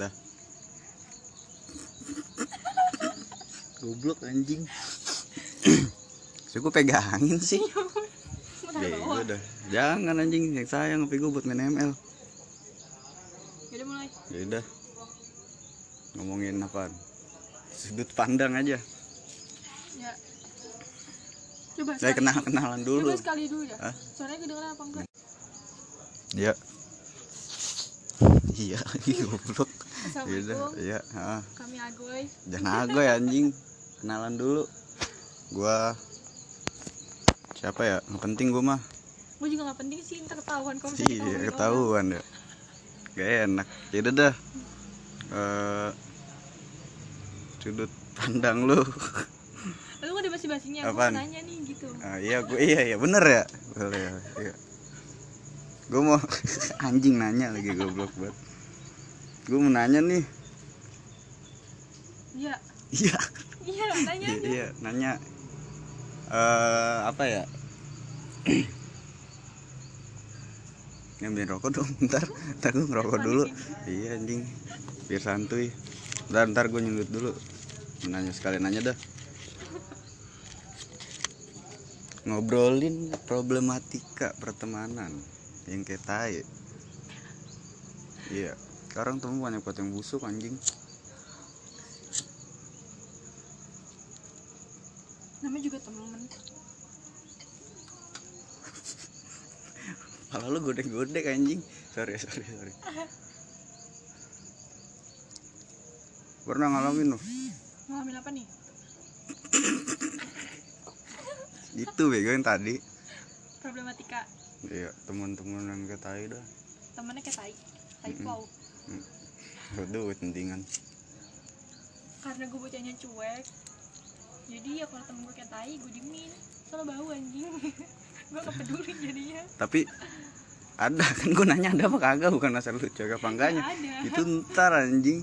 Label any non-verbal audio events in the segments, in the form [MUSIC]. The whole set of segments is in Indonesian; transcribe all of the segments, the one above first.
dah. Goblok anjing. [COUGHS] So gue pegangin sih? Bego dah jangan anjing. Yang sayang tapi gue buat main ML Yaudah mulai. ya udah. Ngomongin apa sudut pandang aja. Ya. Coba saya sekali. kenal kenalan dulu. Coba sekali dulu ya. Hah? Suaranya kedengeran apa enggak? iya iya [LAUGHS] goblok. ya udah Assalamualaikum. iya ah. Kami Agoy. jangan agoy anjing kenalan dulu gua siapa ya nggak penting gua mah Gue juga gak penting sih, ntar ketahuan kalau iya ketahuan ya gak enak ya udah dah Eh, sudut pandang lu. [LAUGHS] Lu udah basi-basinya, Apaan? nanya nih gitu. Ah, iya gue iya iya bener ya boleh ya iya. gue mau [LAUGHS] anjing nanya lagi goblok banget gue mau nanya nih. Iya, iya. Iya nanya iya, iya nanya. Eh apa ya? Ngambilin rokok dong ntar ntar gue ngerokok dulu. iya anjing. Biar santuy. Ntar ntar gue nyundut dulu. Nanya sekalian nanya dah. Ngobrolin problematika pertemanan. Yang kayak tai. Iya sekarang temen banyak banget yang busuk anjing Namanya juga temen. Kalau lu godek-godek anjing. Sorry, sorry, sorry. Pernah ngalamin lu? Ngalamin apa nih? Itu bego yang tadi. Problematika. Iya, teman-teman yang kayak tai dah. Temennya kayak tai. Tai Mm-mm. flow. [LAUGHS] Aduh, pentingan. Karena gue bocahnya cuek. Jadi ya kalau temen gue kayak tai, gue diemin. Soalnya bau anjing. [LAUGHS] gue gak peduli jadinya. Tapi ada [LAUGHS] kan gue nanya ada apa kagak bukan asal lu jaga apa enggaknya. Ada. Itu ntar anjing.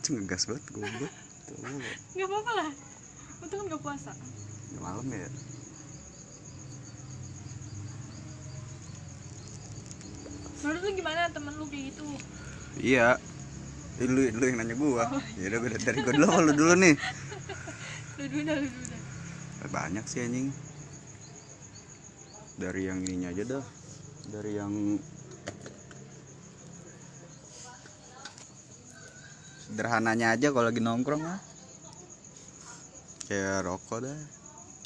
Itu ngegas banget goblok. Tuh, Gak apa-apa lah. Untung kan gak puasa. malam ya. Menurut lu gimana temen lu kayak gitu? Iya. Lu, lu yang nanya gua. Ya udah gua dari gua dulu lu dulu nih? [LAUGHS] Lu dulu dah, lu dulu dah. banyak sih anjing dari yang ininya aja dah dari yang sederhananya aja kalau lagi nongkrong mah kayak rokok dah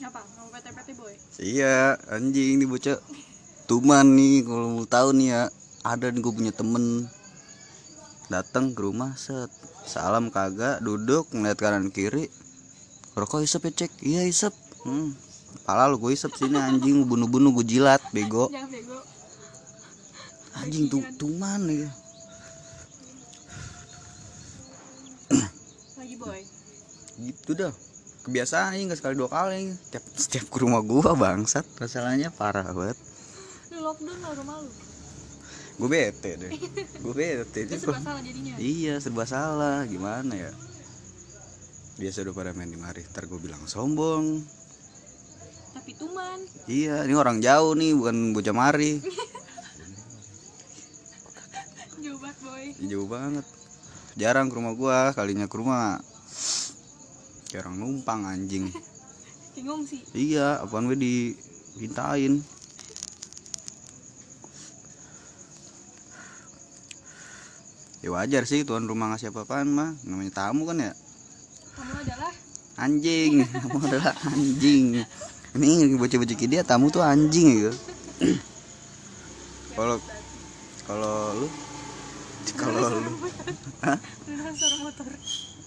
Apa? Mau PT-PT boy? iya anjing nih bocah tuman nih kalau mau tahu nih ya ada nih gue punya temen. Datang ke rumah set. Salam kagak duduk ngeliat kanan kiri. Rokok isep ya cek? Iya isep. Hmm. pala lu gue isep sini anjing. Bunuh-bunuh gue jilat bego. Anjing tuh tuman nih Lagi boy. gitu dah. Kebiasaan anjing nggak sekali dua kali. Setiap setiap ke rumah gua bangsat. Masalahnya parah banget. Lu lockdown lah rumah lu. Gue bete deh. Gue bete Itu itu serba salah jadinya. iya serba salah. Gimana ya? Biasa udah pada main di mari ntar gue bilang sombong. Tapi tuman. iya ini orang jauh nih bukan bocah mari. Jauh banget boy. jauh banget. Jarang ke rumah gua kalinya ke rumah. Kayak orang numpang anjing. Bingung sih. iya apaan gue dimintain ya wajar sih tuan rumah ngasih apa-apaan mah. Namanya tamu kan ya. Kamu adalah? Anjing. [LAUGHS] Tamu adalah anjing. Ini bocah-bocah dia tamu tuh anjing gitu. [CLEARS THROAT] Kalau kalau lu? Kalau lu? motor.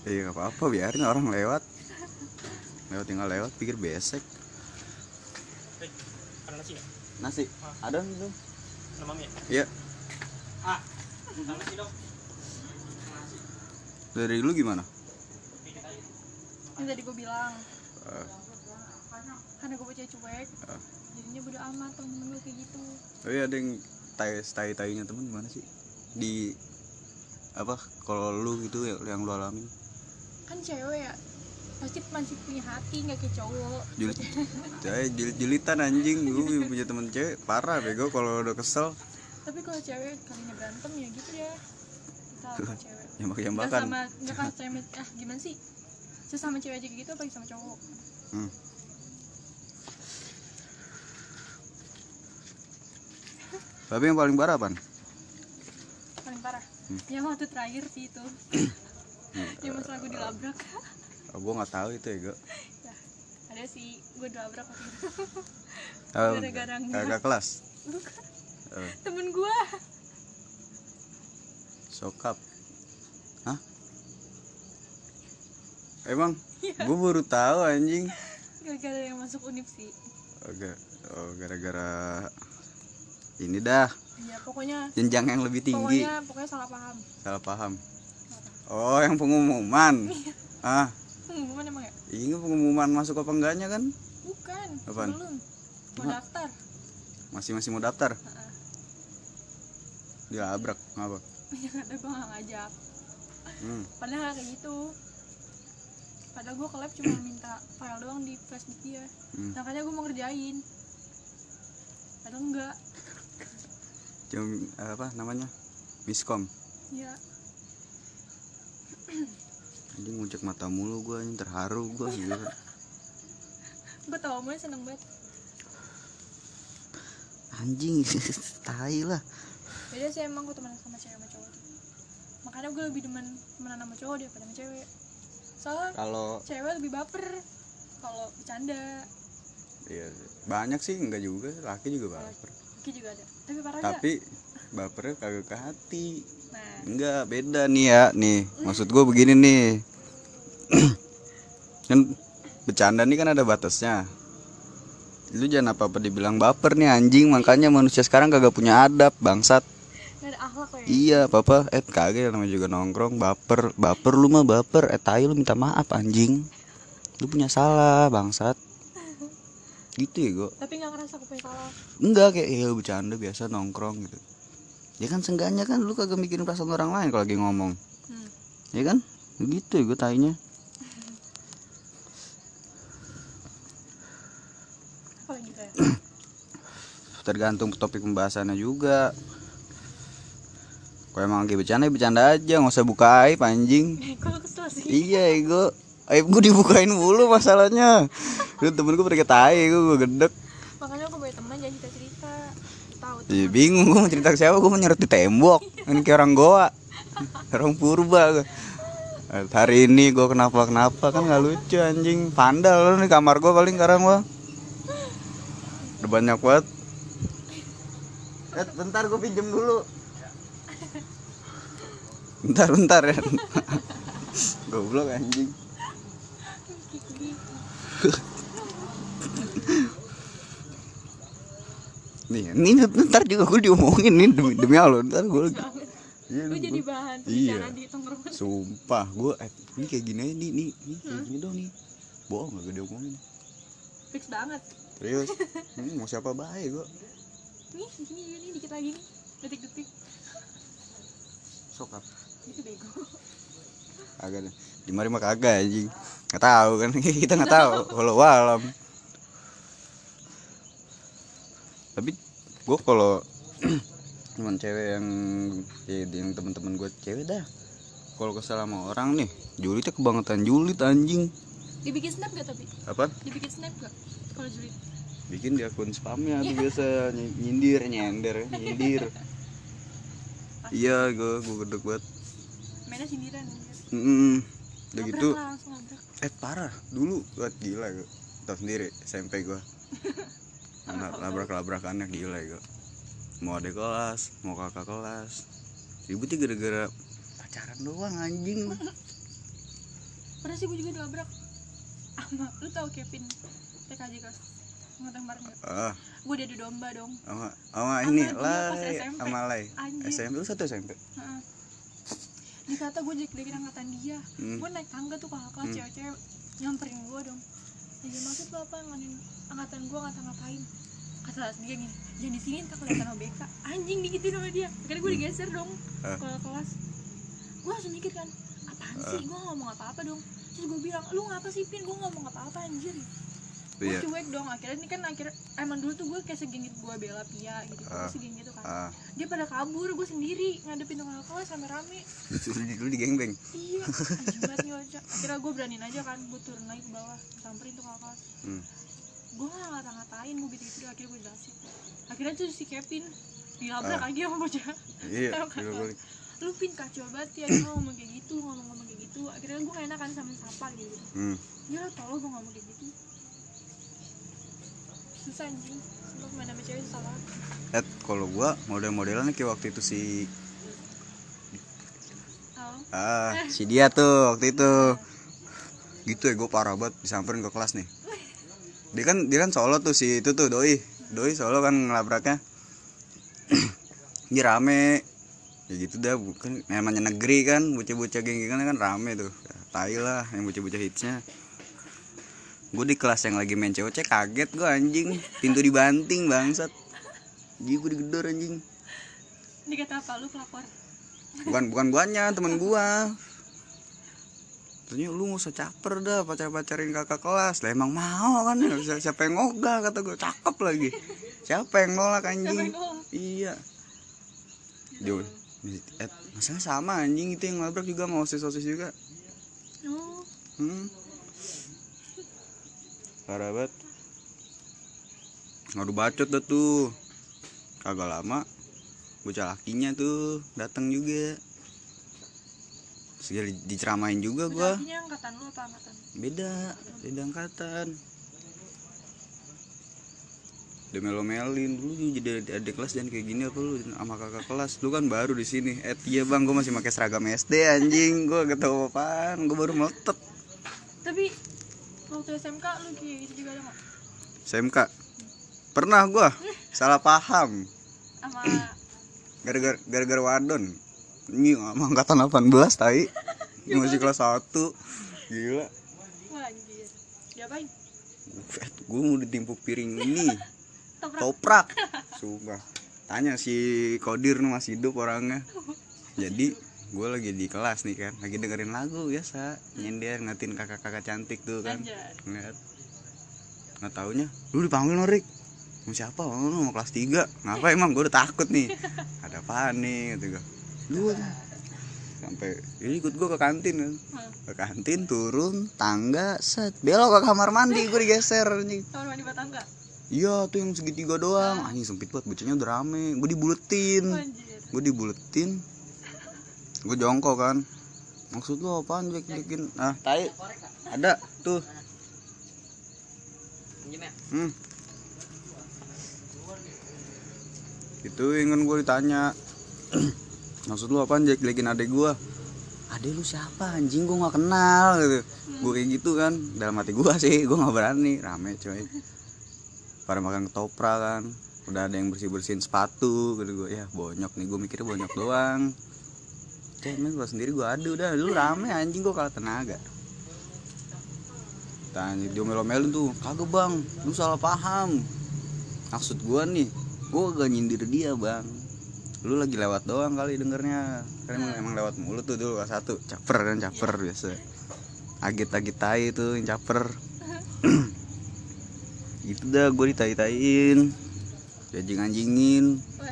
iya apa-apa biarin orang lewat. Lewat tinggal lewat pikir besek. Hei, ada nasi nggak? nasi. Ada nih tuh Ada mami ya? iya. Ah, nasi dong. Dari lu gimana. Yang tadi gue bilang. Eh, Karena gue bocah cuek. Ah. Jadinya bodo amat temen gue kayak gitu. tapi ada yang tai tai tainya temen gimana sih di apa kalau lu gitu ya, yang lu alamin Kan cewek ya. Pasti masih punya hati nggak kayak cowok. Julit, saya jilit jilitan anjing gue punya temen cewek parah bego kalau udah kesel Tapi kalau cewek kalinya berantem ya gitu ya. Sama cewek. jambak Nggak jambakan sama nggak kan cewek ah gimana sih? Sesama cewek aja gitu apalagi sama cowok? Hmm. tapi yang paling parah apaan paling parah? Hmm. yang waktu terakhir sih itu. [COUGHS] Yang masalah gue dilabrak. [LAUGHS] Oh, gue nggak tahu itu ya gue ya, ada sih. Gue dilabrak waktu itu. Oh, Gara-gara enggak. kakak kelas? Bukan. Oh, temen gue sokap. Hah? [LAUGHS] Emang? Iya. gue baru tahu anjing. Gara-gara yang masuk univ sih. Oh, ga- oh, gara-gara ini dah. Ya pokoknya jenjang yang lebih tinggi. Pokoknya pokoknya salah paham. Salah paham. Oh yang pengumuman. [LAUGHS] Ah pengumuman emang ya? Ini pengumuman masuk apa enggaknya kan? Bukan Apaan? belum mau daftar. Masih masih mau daftar? Heeh. dilabrak ngapa yang ada gue gak ngajak. Hmm. padahal kayak gitu. Padahal gue ke lab cuma [CLEARS THROAT] minta file doang di flashdisk dia. Hmm. makanya gue mau ngerjain. Padahal enggak Cuma, apa namanya? Miskom. Ya anjing ngucek mata mulu gua anjing terharu gua gitu [LAUGHS] gue tau mulai seneng banget. Anjing [LAUGHS] tai lah beda sih emang gue temenan sama cewek sama cowok tuh. Makanya gue lebih demen temenan sama cowok daripada sama cewek. Soalnya kalau cewek lebih baper kalau bercanda. Iya banyak sih enggak juga laki juga baper. Oke juga ada. Tapi parah gak? tapi bapernya kagak ke hati. Nah. Enggak beda nih ya. Nih maksud gua begini nih. [CLEARS THROAT] Kan bercanda nih kan ada batasnya. Lu jangan apa apa dibilang baper nih anjing. Makanya manusia sekarang kagak punya adab bangsat gak ada akhlak kok ya Iya, papa, eh kagak namanya juga nongkrong, baper, baper lu mah baper, eh tai lu minta maaf anjing. Lu punya salah, bangsat. Gitu ya, gua. tapi gak ngerasa gue punya salah Enggak kayak ya bercanda biasa nongkrong gitu. Ya kan seenggaknya kan lu kagak mikirin perasaan orang lain kalau lagi ngomong. hmm. Ya kan? Gitu ya gua tainya. ya [CLEARS THROAT] Tergantung topik pembahasannya juga. Kalau emang lagi bercanda, ya bercanda aja, nggak usah buka aib anjing. [LAUGHS] kok iya ego. Aib gue dibukain mulu masalahnya. [LAUGHS] Lu temen gue pergi tai gue gue gedek. Makanya aku punya teman jangan cerita cerita tahu Iya bingung gue mau cerita ke siapa. Gue mau nyerut di tembok. Ini kayak orang goa. [LAUGHS] Orang purba gue hari ini gue kenapa kenapa kan nggak lucu anjing. Pandal lu di kamar gue paling sekarang gua. Udah banyak banget. Eh, bentar gue pinjem dulu bentar bentar ya [LAUGHS] goblok anjing nih ini ntar juga gue diomongin nih demi demi allah ntar gue banget Iya, lu jadi bahan Iya. di tongkrongan Sumpah, gue eh, ini kayak gini aja nih, nih, nih kayak gini dong nih. Bohong gak gede omongin. fix banget Serius. [LAUGHS] Hmm, mau siapa baik gue. nih di sini juga nih dikit lagi nih detik detik Sokap. Itu bego Agak. Di mari mah kagak anjing. Enggak tahu kan [LAUGHS] kita enggak tahu kalau walam. Tapi gue kalau cuman cewek yang ya, yang teman-teman gue cewek dah. Kalau kesel sama orang nih, julidnya kebangetan julid anjing. dibikin snap gak tapi Apa? dibikin snap gak kalau julid bikin di akun spamnya tuh biasa ny- nyindir nyender nyindir [LAUGHS] iya gue gue gedek banget mainnya sindiran anjir. mm udah Labrak gitu. lah, langsung labrak eh parah. Dulu buat gila gue tau sendiri SMP gue labrak [LAUGHS] labrakannya gila gue mau adik kelas mau kakak kelas. Ributnya gara-gara pacaran doang anjing. [LAUGHS] Pernah sih gue juga dilabrak sama lu tau Kevin TKJ kelas. Kemarin ah. Gue udah adu domba dong. Sama sama ini SMP. sama lay. SMP lu satu SMP Heeh. Dikata gue jelek-jelekin angkatan dia. Hmm. gue naik tangga tuh kakak kelas Hmm. cewek-cewek nyamperin gue dong. Jadi maksud lo apa? Ngatain angkatan gue ngata ngatain kata dia gini jangan di sini tak kelihatan OBK anjing digituin sama dia. Akhirnya gue digeser dong Ah. ke kelas. Gue langsung mikir kan apaan sih? Gue ngomong apa-apa dong. Terus gue bilang lu ngapa sih pin? Gue ngomong apa-apa anjir gue Iya. cuek dong akhirnya ini kan akhirnya emang dulu tuh gue kayak segengit gue bela Pia gitu gue Ah. segengit gitu kan ah dia pada kabur gue sendiri ngadepin tukang kelas sampai rame [LAUGHS] dulu di gengbeng iya [LAUGHS] akhirnya gue beraniin aja kan gue turun lagi ke bawah samperin tukang kelas hmm. gue nggak ngata-ngatain gue gitu gitu akhirnya gue jelasin akhirnya tuh si Kevin dilabrak Ah. lagi sama bocah iya [LAUGHS] kan? lu pin kacau banget ya dia ngomong kayak gitu ngomong-ngomong kayak gitu akhirnya gue gak enak kan sama sapa gitu hmm. ya tolong gue ngomong kayak gitu susah anjing. Sumpah main sama cewek susah banget. Ed, kalau gua model-modelan kayak waktu itu si Tahu? ah si dia tuh waktu itu. Gitu ya gue parah banget disamperin ke kelas nih. Dia kan dia kan solo tuh si itu tuh doi. Doi solo kan ngelabraknya. [CLEARS THROAT] Dia rame. Ya gitu dah bukan. Namanya negeri kan bocah-bocah geng-gengan kan rame tuh. Tai lah yang bocah-bocah hitsnya gue di kelas yang lagi main COC kaget gue anjing. Pintu dibanting bangsat. Jadi gue digedor anjing. Dikata apa? Lu pelakor bukan bukan guanya teman gua. Ternyata lu nggak usah caper dah pacar pacarin kakak kelas. Lah emang mau kan? Si- siapa yang ngogah kata gue cakep lagi. Siapa yang nolak anjing? iya. Dia eh, masalah sama anjing. Itu yang nabrak juga mau osis osis juga. Oh. Hmm. Parah banget. Ngadu bacot dah tuh. Kagak lama bocah lakinya tuh datang juga. Segala diceramain juga gua. Lakinya angkatan lu apa angkatan? Beda beda angkatan. Udah melo-melin. Lu juga jadi adik, adik kelas dan kayak gini apa lu? Sama kakak kelas. Lu kan baru di sini. Eh iya bang gua masih pakai seragam SD anjing. Gua gak tau apaan? Gua baru meletet waktu SMK lu gitu juga ada nggak? SMK pernah gua. Salah paham. Sama [CLEARS THROAT] gara-gara gara-gara wadon. Ini sama angkatan 18 tai. [LAUGHS] Ini masih kelas 1 gila. Wah anjir. Diapain? Gue mau ditimpuk piring ini. [LAUGHS] Toprak. Toprak. Sumpah. Tanya si kodir masih hidup orangnya. [LAUGHS] Jadi gue lagi di kelas nih kan. Lagi dengerin lagu biasa. Nyender ngatin kakak-kakak cantik tuh kan. Ngeliat. Nggak taunya. Lu dipanggil Norik? Sama siapa? Oh, lu mau kelas 3 ngapa emang gue udah takut nih. Ada apaan nih? Gitu gue lu sampai ini ikut gue ke kantin kan. Ke kantin turun tangga set. Belok ke kamar mandi gue digeser anjing. Kamar mandi batangga iya tuh yang segitiga doang. Anjing sempit banget bocahnya udah rame. Gue dibuletin. Gue dibuletin gue jongkok kan. Maksud lu apaan jelek jelekin ah. Tai. Ada tuh. Hmm. Itu ingin gue ditanya. [CLEARS THROAT] Maksud lu apaan jelek jelekin adek gue adek lu siapa anjing? Gue nggak kenal gitu. Gue kayak gitu kan. Dalam hati gue sih gue nggak berani. Rame coy. Pada makan ketoprak kan. Udah ada yang bersih bersihin sepatu gitu gue ya bonyok nih. Gue mikirnya bonyok doang cemen gue sendiri gue adu udah lu rame anjing gue kalah tenaga. Tanya dia melo-melin tuh kagak bang. Lu salah paham. Maksud gue nih gue gak nyindir dia bang. Lu lagi lewat doang kali dengernya. Kan emang, emang lewat mulut tuh dulu kelas satu. Caper kan caper biasa. Agit agit tai tuh yang caper. [CLEARS THROAT] Gitu dah gue ditai-taiin anjing anjingin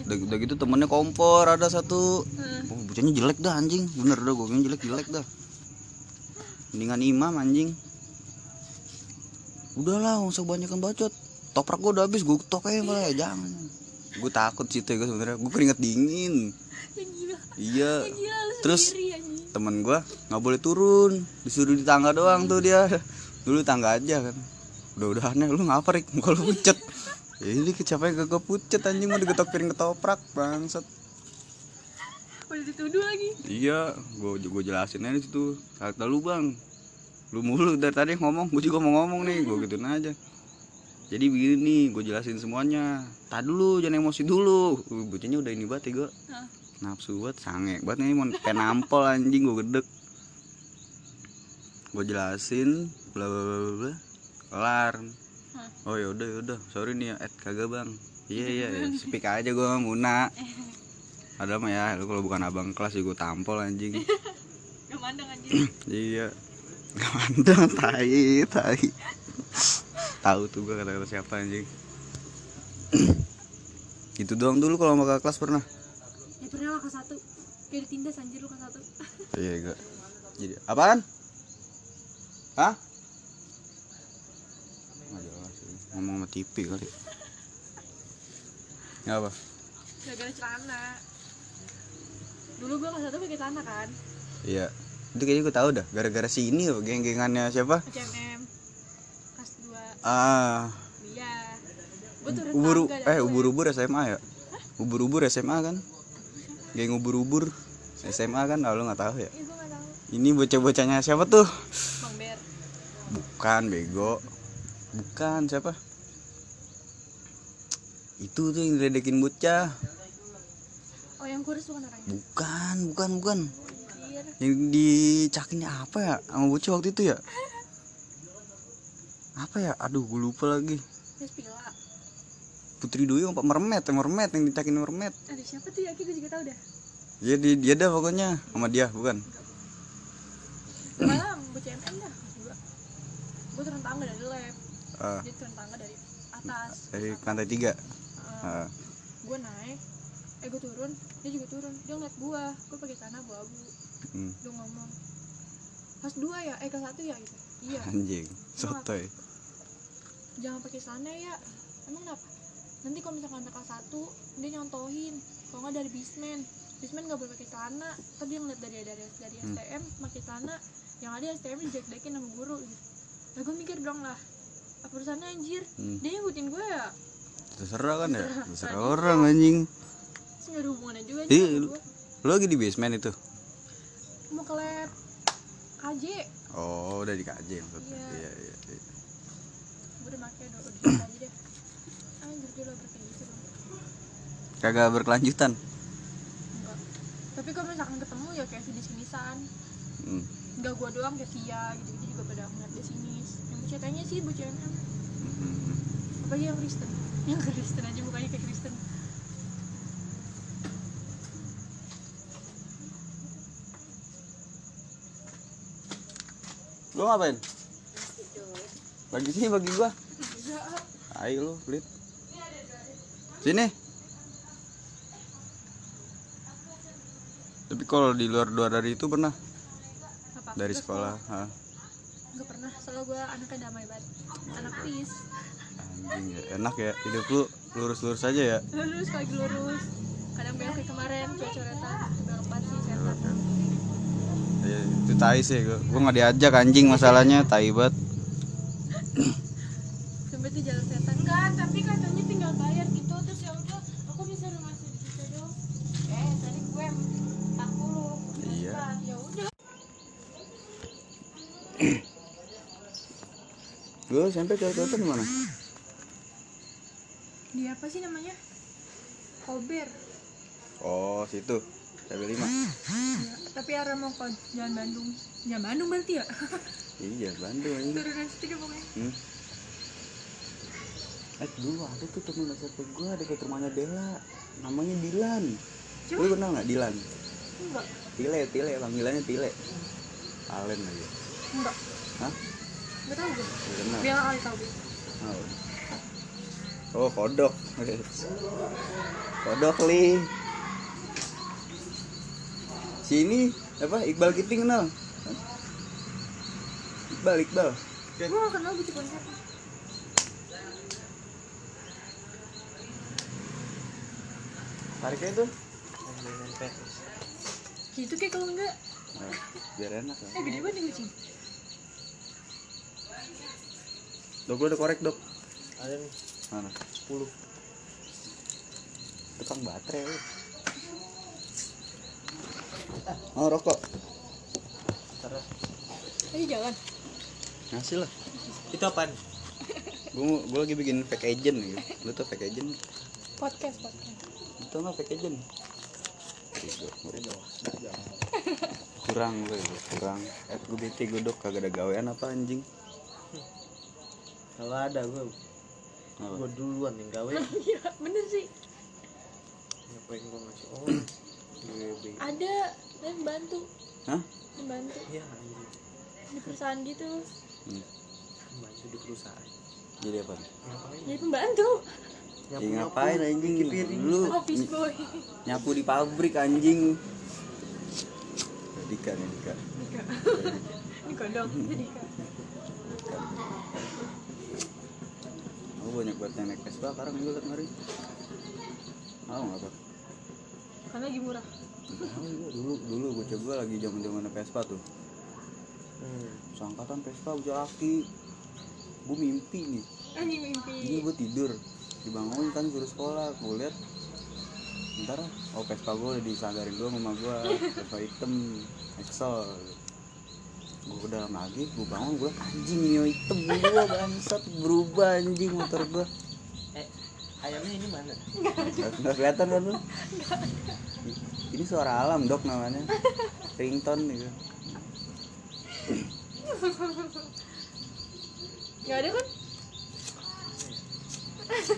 udah, udah gitu temennya kompor ada satu. Hmm. oh bocahnya jelek dah anjing. Bener dah gue jelek jelek dah. Mendingan imam anjing. Udahlah nggak usah banyakan bacot. Toprak gue udah habis gue tok aja malah jangan. Gue takut situ gue sebenarnya. Gue keringet dingin. Iya. Lu Terus? temen gue nggak boleh turun. Disuruh di tangga doang tuh dia. Dulu tangga aja kan. Udah udah aneh lu ngapa rik kalau pucet. ya ini kecapai gak pucet anjing mau digetok piring ketoprak bangsat. Udah dituduh lagi? Iya gue gue jelasin aja situ. Kata lu bang. Lu mulu dari tadi ngomong gue juga mau ngomong nih gue gituin aja. Jadi begini nih gue jelasin semuanya. Tak dulu jangan emosi dulu. Bocahnya udah ini banget ya gue nafsu banget sange banget nih mau pengen nampol anjing gue gedek. Gue jelasin bla bla bla, bla kelar Hah. oh yaudah yaudah sorry nih ya. Ed kagak bang. Iya iya ya. speak aja gue sama Muna. Ada mah ya? Lu kalau bukan abang kelas juga tampol anjing. [LAUGHS] Gak mandang anjing. [CLEARS THROAT] Iya. Gak mandang tai tai. Tahu tuh gue kata-kata siapa anjing. [CLEARS THROAT] Itu doang dulu kalau sama kakak kelas pernah. ya pernah lah kelas satu. Kayak ditindas anjir lu kelas satu. Iya enggak. Jadi apaan? Hah? Nggak jelas ini. Ngomong sama TV kali. Ya apa? gara-gara celana dulu gua kelas satu pakai celana kan Iya. Itu kayaknya gue tahu dah. Gara-gara si ini loh, geng-gengannya siapa? HMM kelas dua Ah, iya gua turun ubur eh ubur-ubur SMA ya? Ubur-ubur SMA kan? Geng ubur-ubur SMA kan? Oh, lu nggak tahu ya? Nggak tahu Ini bocah-bocahnya siapa tuh? Bukan bego. Bukan siapa? Itu tuh yang diledekin bocah. oh yang kurus bukan orangnya Bukan, bukan, bukan. anjir Yang dicakinnya apa ya? Sama bocah waktu itu ya? [LAUGHS] Apa ya? Aduh, gue lupa lagi. Putri Duyung Pak Mermet, yang Mermet yang dicakin Mermet. ada siapa tuh ya Ki, gua juga tahu dah Iya dia, dia dah pokoknya sama dia bukan. bocah MM dah dua gua turun tangga dari lab Ah, dia turun tangga dari atas dari lantai tiga. Uh, gue naik. Eh gue turun. Dia juga turun. Dia ngeliat gue gue pakai celana abu-abu. Hmm, dia ngomong kelas dua ya? Eh kelas satu ya? Gitu. Iya. Anjing, sotoy. jangan pakai celana ya. Emang kenapa? Nanti kalau misalkan ada kelas satu dia nyontohin. Kalau nggak dari bismen bismen nggak boleh pakai celana. Tapi dia ngeliat dari dari dari Hmm. STM pakai celana. Yang ada STM dijek-jekin sama guru gitu. Nah gue mikir dong lah. Apa urusannya anjir? Hmm. dia ngikutin gue ya Terserah kan ya? Terserah orang anjing. nggak ada hubungannya juga sama lu- Lo lagi di basement itu? mau ke lab KJ Oh, udah di KJ maksudnya. Iya. Iya, iya, iya. gue udah make udah udah aja deh anjir dia lah kayak gitu dong Kagak berkelanjutan. enggak tapi kalau misalkan ketemu ya kayak sini sinisan Hmm. enggak gua doang kayak Sia gitu gitu juga pada ngeliat dia sini yang kayaknya sih bocah MM Hmm. apalagi yang Kristen yang Kristen aja mukanya kayak Kristen Lo ngapain? Bagi sini bagi gua. Ayo lu, pelit. Sini. Tapi kalau di luar luar dari itu pernah apa dari sekolah. Hah. nggak pernah soalnya gua anaknya damai banget anak peace enak ya hidup lu lurus-lurus aja ya. lurus lagi lurus kadang belok kayak kemarin coret-coretan belok sih setan Ya, itu tai sih gua. Gua nggak diajak anjing masalahnya tai banget. [CLEARS THROAT] sampai itu jalan setan kan tapi katanya tinggal bayar gitu terus ya udah aku bisa masih di situ dong eh tadi gue 40 Iya. Nah, ya udah Lu SMP cewek-cewek di mana? Namanya Kober Oh, situ. TB5. ya, tapi arah mau ke Jalan Bandung Jalan Bandung berarti ya [LAUGHS] Iya, Bandung anjing. turunan situ deh pokoknya Hmm. Eh dulu ada tuh temen SMP gue deket rumahnya Bella Namanya Dilan Coba. Lu kenal gak Dilan? enggak Tile, Tile, panggilannya Tile Alen aja enggak Hah? enggak tahu gue Gak kenal? biar kali tahu gue Oh, oh kodok. Kodok li. Sini apa Iqbal Kiting kenal? Iqbal, Iqbal. Gue gak kenal gue cuma siapa Tariknya tuh? Gitu kayak kalau enggak. Nah, biar enak eh gede banget nih kucing Dok, lu udah korek dok. Ada nih, Mana? 10 Tukang baterai. Lu. Oh rokok. Terus. Ayo jalan. Ngasih lah. Itu apaan? Gue gue lagi bikin fake agent nih. Lu tuh fake agent? Podcast podcast. Tau gak fake agent? Kurang lu ya, kurang. Eh gue bete gue dok. Kagak ada gawean apa anjing. Kalau ada gue? Gue duluan yang gawe. [LAUGHS] Iya bener sih. Ngapain gue ngasih? Orang be ada dan bantu. Hah? bantu. Iya di perusahaan gitu. Hmm. Bantu di perusahaan. Jadi apa? Ngapain? jadi pembantu. Nyapu Ya, ngapain anjing? lu. Office boy. Nyapu di pabrik anjing. Dika nih Dika. [LAUGHS] Ini kodok aku banyak banget yang naik Vespa sekarang gue liat kemarin. Mau nggak apa karena lagi murah. Dulu dulu gue lagi zaman zaman Vespa tuh. Hmm. seangkatan Vespa bocah laki gue mimpi nih. Anjing mimpi. Ini gue tidur. Dibangun kan suruh sekolah. Gue lihat ntar oh Vespa gue udah disadarin gue sama gue Vespa hitam Excel gue udah lagi gue bangun gue anjing Mio hitam gue bangsat berubah anjing motor gue eh ayamnya ini mana? Nggak nggak kelihatan kan lu? Ini suara alam dok namanya. Ringtone gitu. Nggak ada kan?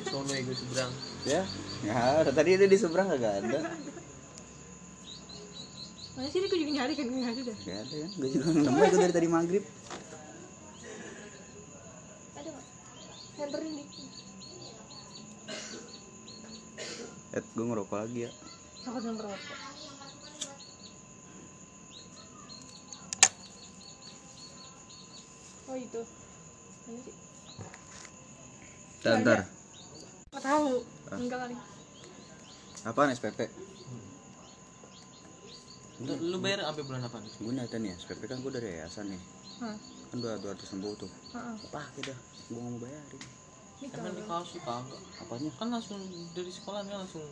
Sono ego seberang. Ya nggak ada. Tadi itu di seberang gak ada mana sih ini gue juga nyari kan? Nggak ada dah. Gak ada kan gue juga nemu itu dari tadi maghrib. Ada nggak senterin di eh gue ngerokok lagi ya. Aku belum merokok oh itu. Mana sih. Ntar ntar nggak tahu. Ah. enggak kali. Apaan SPP lu, lu bayar sampai bulan apa nih gue nanya nih SPP kan gue dari yayasan nih. Hah, kan dua dua ratus enam tuh. Heeh. apa kita gue nggak mau bayarin. Ini emang kalau dikasih kagak apanya? Kan langsung dari sekolah kan langsung?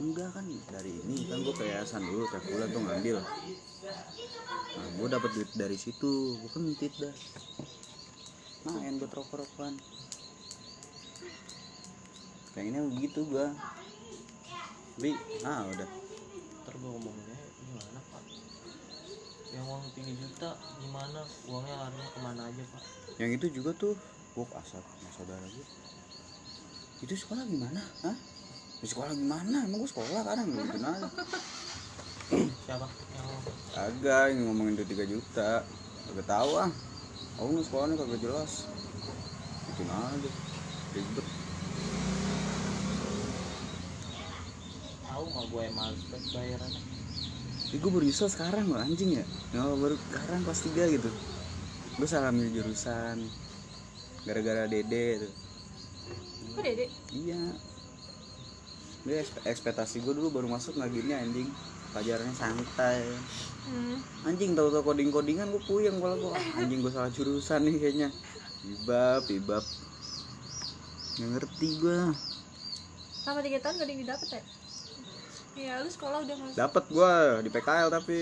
Enggak kan dari ini. Kan gue ke yayasan dulu tiap bulan tuh ngambil. Nah gue dapet duit dari situ. Gue kan mentit dah. Main buat rokok rokokan pengennya begitu gue bi ah udah. Gimana pak yang uang 3 juta gimana? Uangnya larinya ke mana aja pak? Yang itu juga tuh gue asap sama saudara gue itu sekolah gimana? Hah? Di sekolah gimana? Emang gue sekolah kadang gitu aja. Siapa? Yang agak yang ngomongin duit 3 juta. Kagak tahu ah. Aku nu sekolahnya kagak jelas. Itu aja. Ribet. Tahu mah gue yang males Ih, gue baru nyesel sekarang loh anjing ya. Nggak baru sekarang kelas 3 gitu. Gue salah milih jurusan Gara-gara dede tuh kok dede? Iya. Ekspe- ekspektasi gue dulu baru masuk nggak gini anjing. Pelajarannya santai. Hmm. Anjing tau-tau coding-codingan gue puyeng kalau gue Anjing gue salah jurusan nih kayaknya. Ibab, ibab Nggak ngerti gue sama tiga tahun gak ada yang didapet ya Iya, lu sekolah udah masuk Dapet gue di PKL tapi.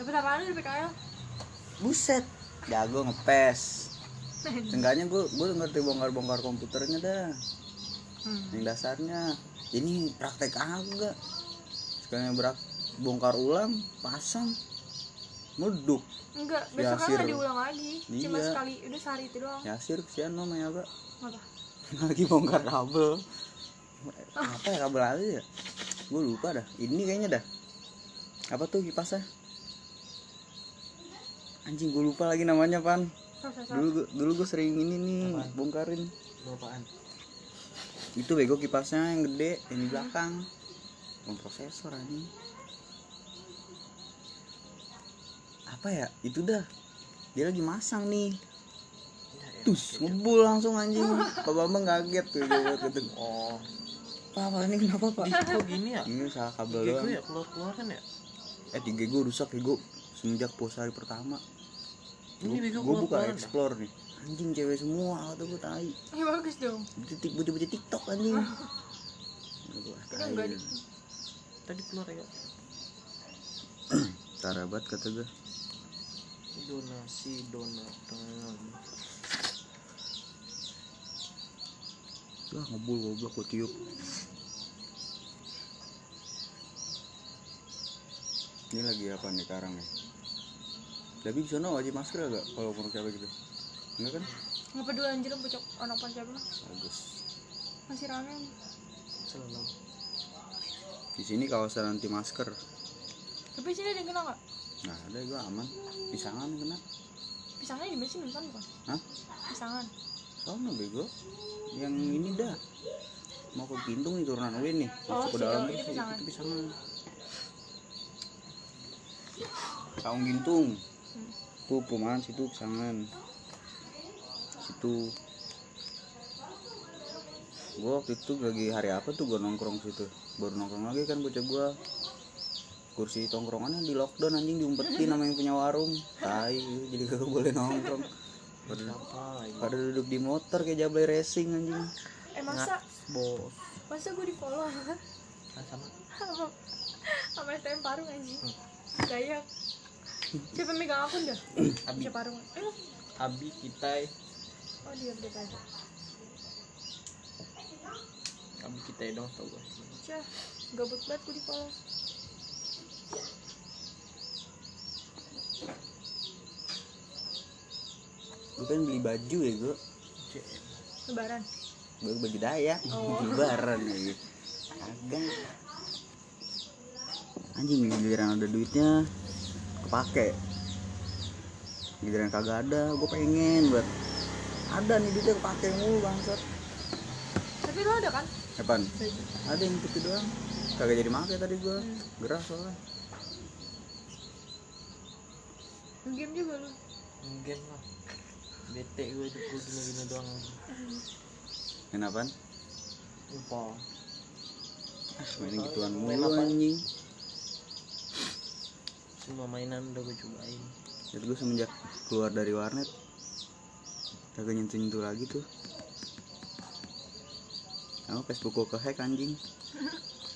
Dapet apaan lu di PKL? Buset Jago ngepes Seenggaknya gue gue ngerti bongkar-bongkar komputernya dah. Hmm. yang dasarnya ini praktek agak sekalian berak bongkar ulang pasang meduk Enggak, Ya, besok kan nggak diulang lagi. Cuma Iya. sekali, udah sehari itu doang. Nyasir kesian no ya agak Apa? [LAUGHS] lagi bongkar kabel apa ya kabel aja ya? Gue lupa dah. Ini kayaknya dah. Apa tuh kipasnya? Anjing gue lupa lagi namanya pan. Dulu gua- dulu gue sering ini nih Apaan? bongkarin. Apaan? Itu bego kipasnya yang gede yang di belakang. Bang prosesor anjing. Apa ya? Itu dah. Dia lagi masang nih. Tus ngebul langsung anjing. Pak bambang kaget tuh gitu. Oh apa ini kenapa pak? Kok gini ya? Ini salah kabel doang. ya keluar keluar kan ya? Eh tiga gue rusak ya gue semenjak puasa hari pertama. Ini bego gue buka dah. explore nih. Anjing cewek semua kata gue tai. Ya bagus dong. Titik baca-baca tiktok anjing. Tadi keluar ya? Tarabat kata gue donasi donatan Wah ngebul goblok gue tiup. Ini lagi apa nih sekarang nih? Tapi di sana wajib masker gak kalau mau kayak gitu? Enggak kan? Nggak peduli anjir bocok anak pacar mah Bagus. Masih rame. Selalu. Di sini kawasan anti masker. Tapi sini ada yang kena nggak? Nah ada gue aman. Pisangan kena. Pisangnya di sih? Nusan bukan? Hah? Pisangan. Sono bego. Yang ini dah. Mau ke Gintung nih turunan Win nih. Oh, Masuk ke dalam oh, terus ini itu pisangan. itu pisangan. Kaung Gintung. Hmm. Tuh perumahan situ pisangan. Situ. Gua waktu itu lagi hari apa tuh gua nongkrong situ. Baru nongkrong lagi kan bocah gua. Kursi tongkrongannya di lockdown anjing diumpetin sama yang punya warung. Tai, jadi gak boleh nongkrong. Pada, apa lagi pada duduk di motor kayak jablay racing anjing. eh masa? Bos. Masa gue di follow sama kan sama. Sama- sama STM Parung anjing. Kayak siapa yang megang akun dah [CLEARS THROAT] Abi. Siapa Parung? Eh Abi kita oh dia update aja Abi kita dong tau gue Cah, gabut banget gue di follow Gue pengen beli baju ya gue. lebaran Gue baju dayak, Oh. [LAUGHS] lebaran ya gitu. Kagak. Anjing giliran ada duitnya kepake. Giliran kagak ada, gue pengen buat ada nih duitnya kepake mulu bangsat. tapi lo ada kan Apaan? baju Ada yang putih doang. Kagak jadi make tadi gue. Hmm. Gerah soalnya. game juga lu game lah bete gue hidup gue gini-gini doang Kenapaan? lupa Ah, main gituan mulu anjing. semua mainan udah gue cobain Jadi gue semenjak keluar dari warnet kagak nyentuh-nyentuh lagi tuh. Sama Facebook gue kehack anjing.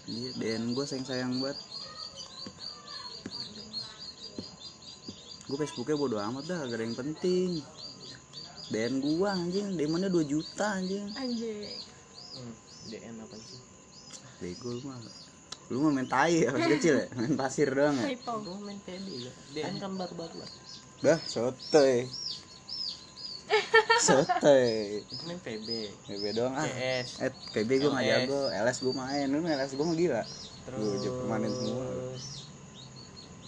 Iya, DN gue sayang-sayang banget. Gue Facebooknya bodo amat dah, gak ada yang penting. DN gua anjing, demonnya 2 juta anjing. anjing. Hmm, DN apa sih? Bego lu mah. Lu mah main tai ya pas kecil ya, main pasir doang ya. typo gue main PB ya DN kan baru-baru lah. Dah, sotoy. Sotoy. itu main PB PB doang ah. CS Eh, PB gue gak LS. jago, LS gue main, lu main LS gue mah gila. Terus Lu aja permanen semua.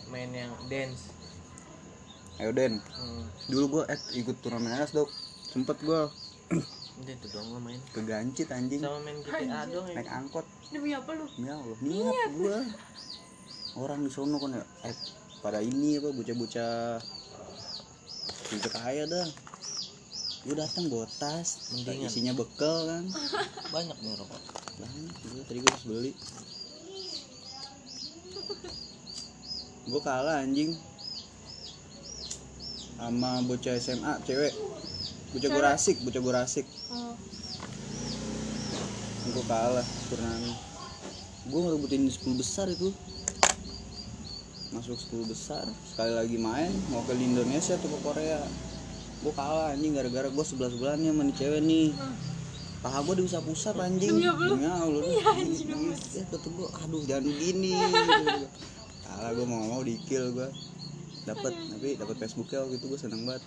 main yang dance Ayo Den, hmm, dulu gue eh, ikut turnamen LS dok. Sempet gue udah itu doang gue main. kegancit anjing. Sama main GTA doang ya. Naik angkot, demi apa lu? Ya Allah, niat gue Orang di sono kan ya, eh pada ini apa bocah-bocah Bocah kaya dah. Gue datang bawa tas, Mendingan. isinya bekal kan. [LAUGHS] Banyak nih rokok banyak gue tadi gue harus beli. Gue kalah anjing sama bocah SMA cewek. Bocah gue rasik bocah gue rasik. Oh. Gue kalah turnamen gue ngerebutin 10 besar itu. Masuk 10 besar sekali lagi main mau ke Indonesia tuh ke Korea. Gue kalah anjing gara-gara gue 11 bulannya sama nih cewek nih. Paha gue diusap-usap anjing. Demi apa lu? Iya, anjing, iya, kata gue aduh jangan begini. [LAUGHS] Kalah gue mau mau di kill gue dapat tapi dapat Facebooknya waktu itu gue seneng banget.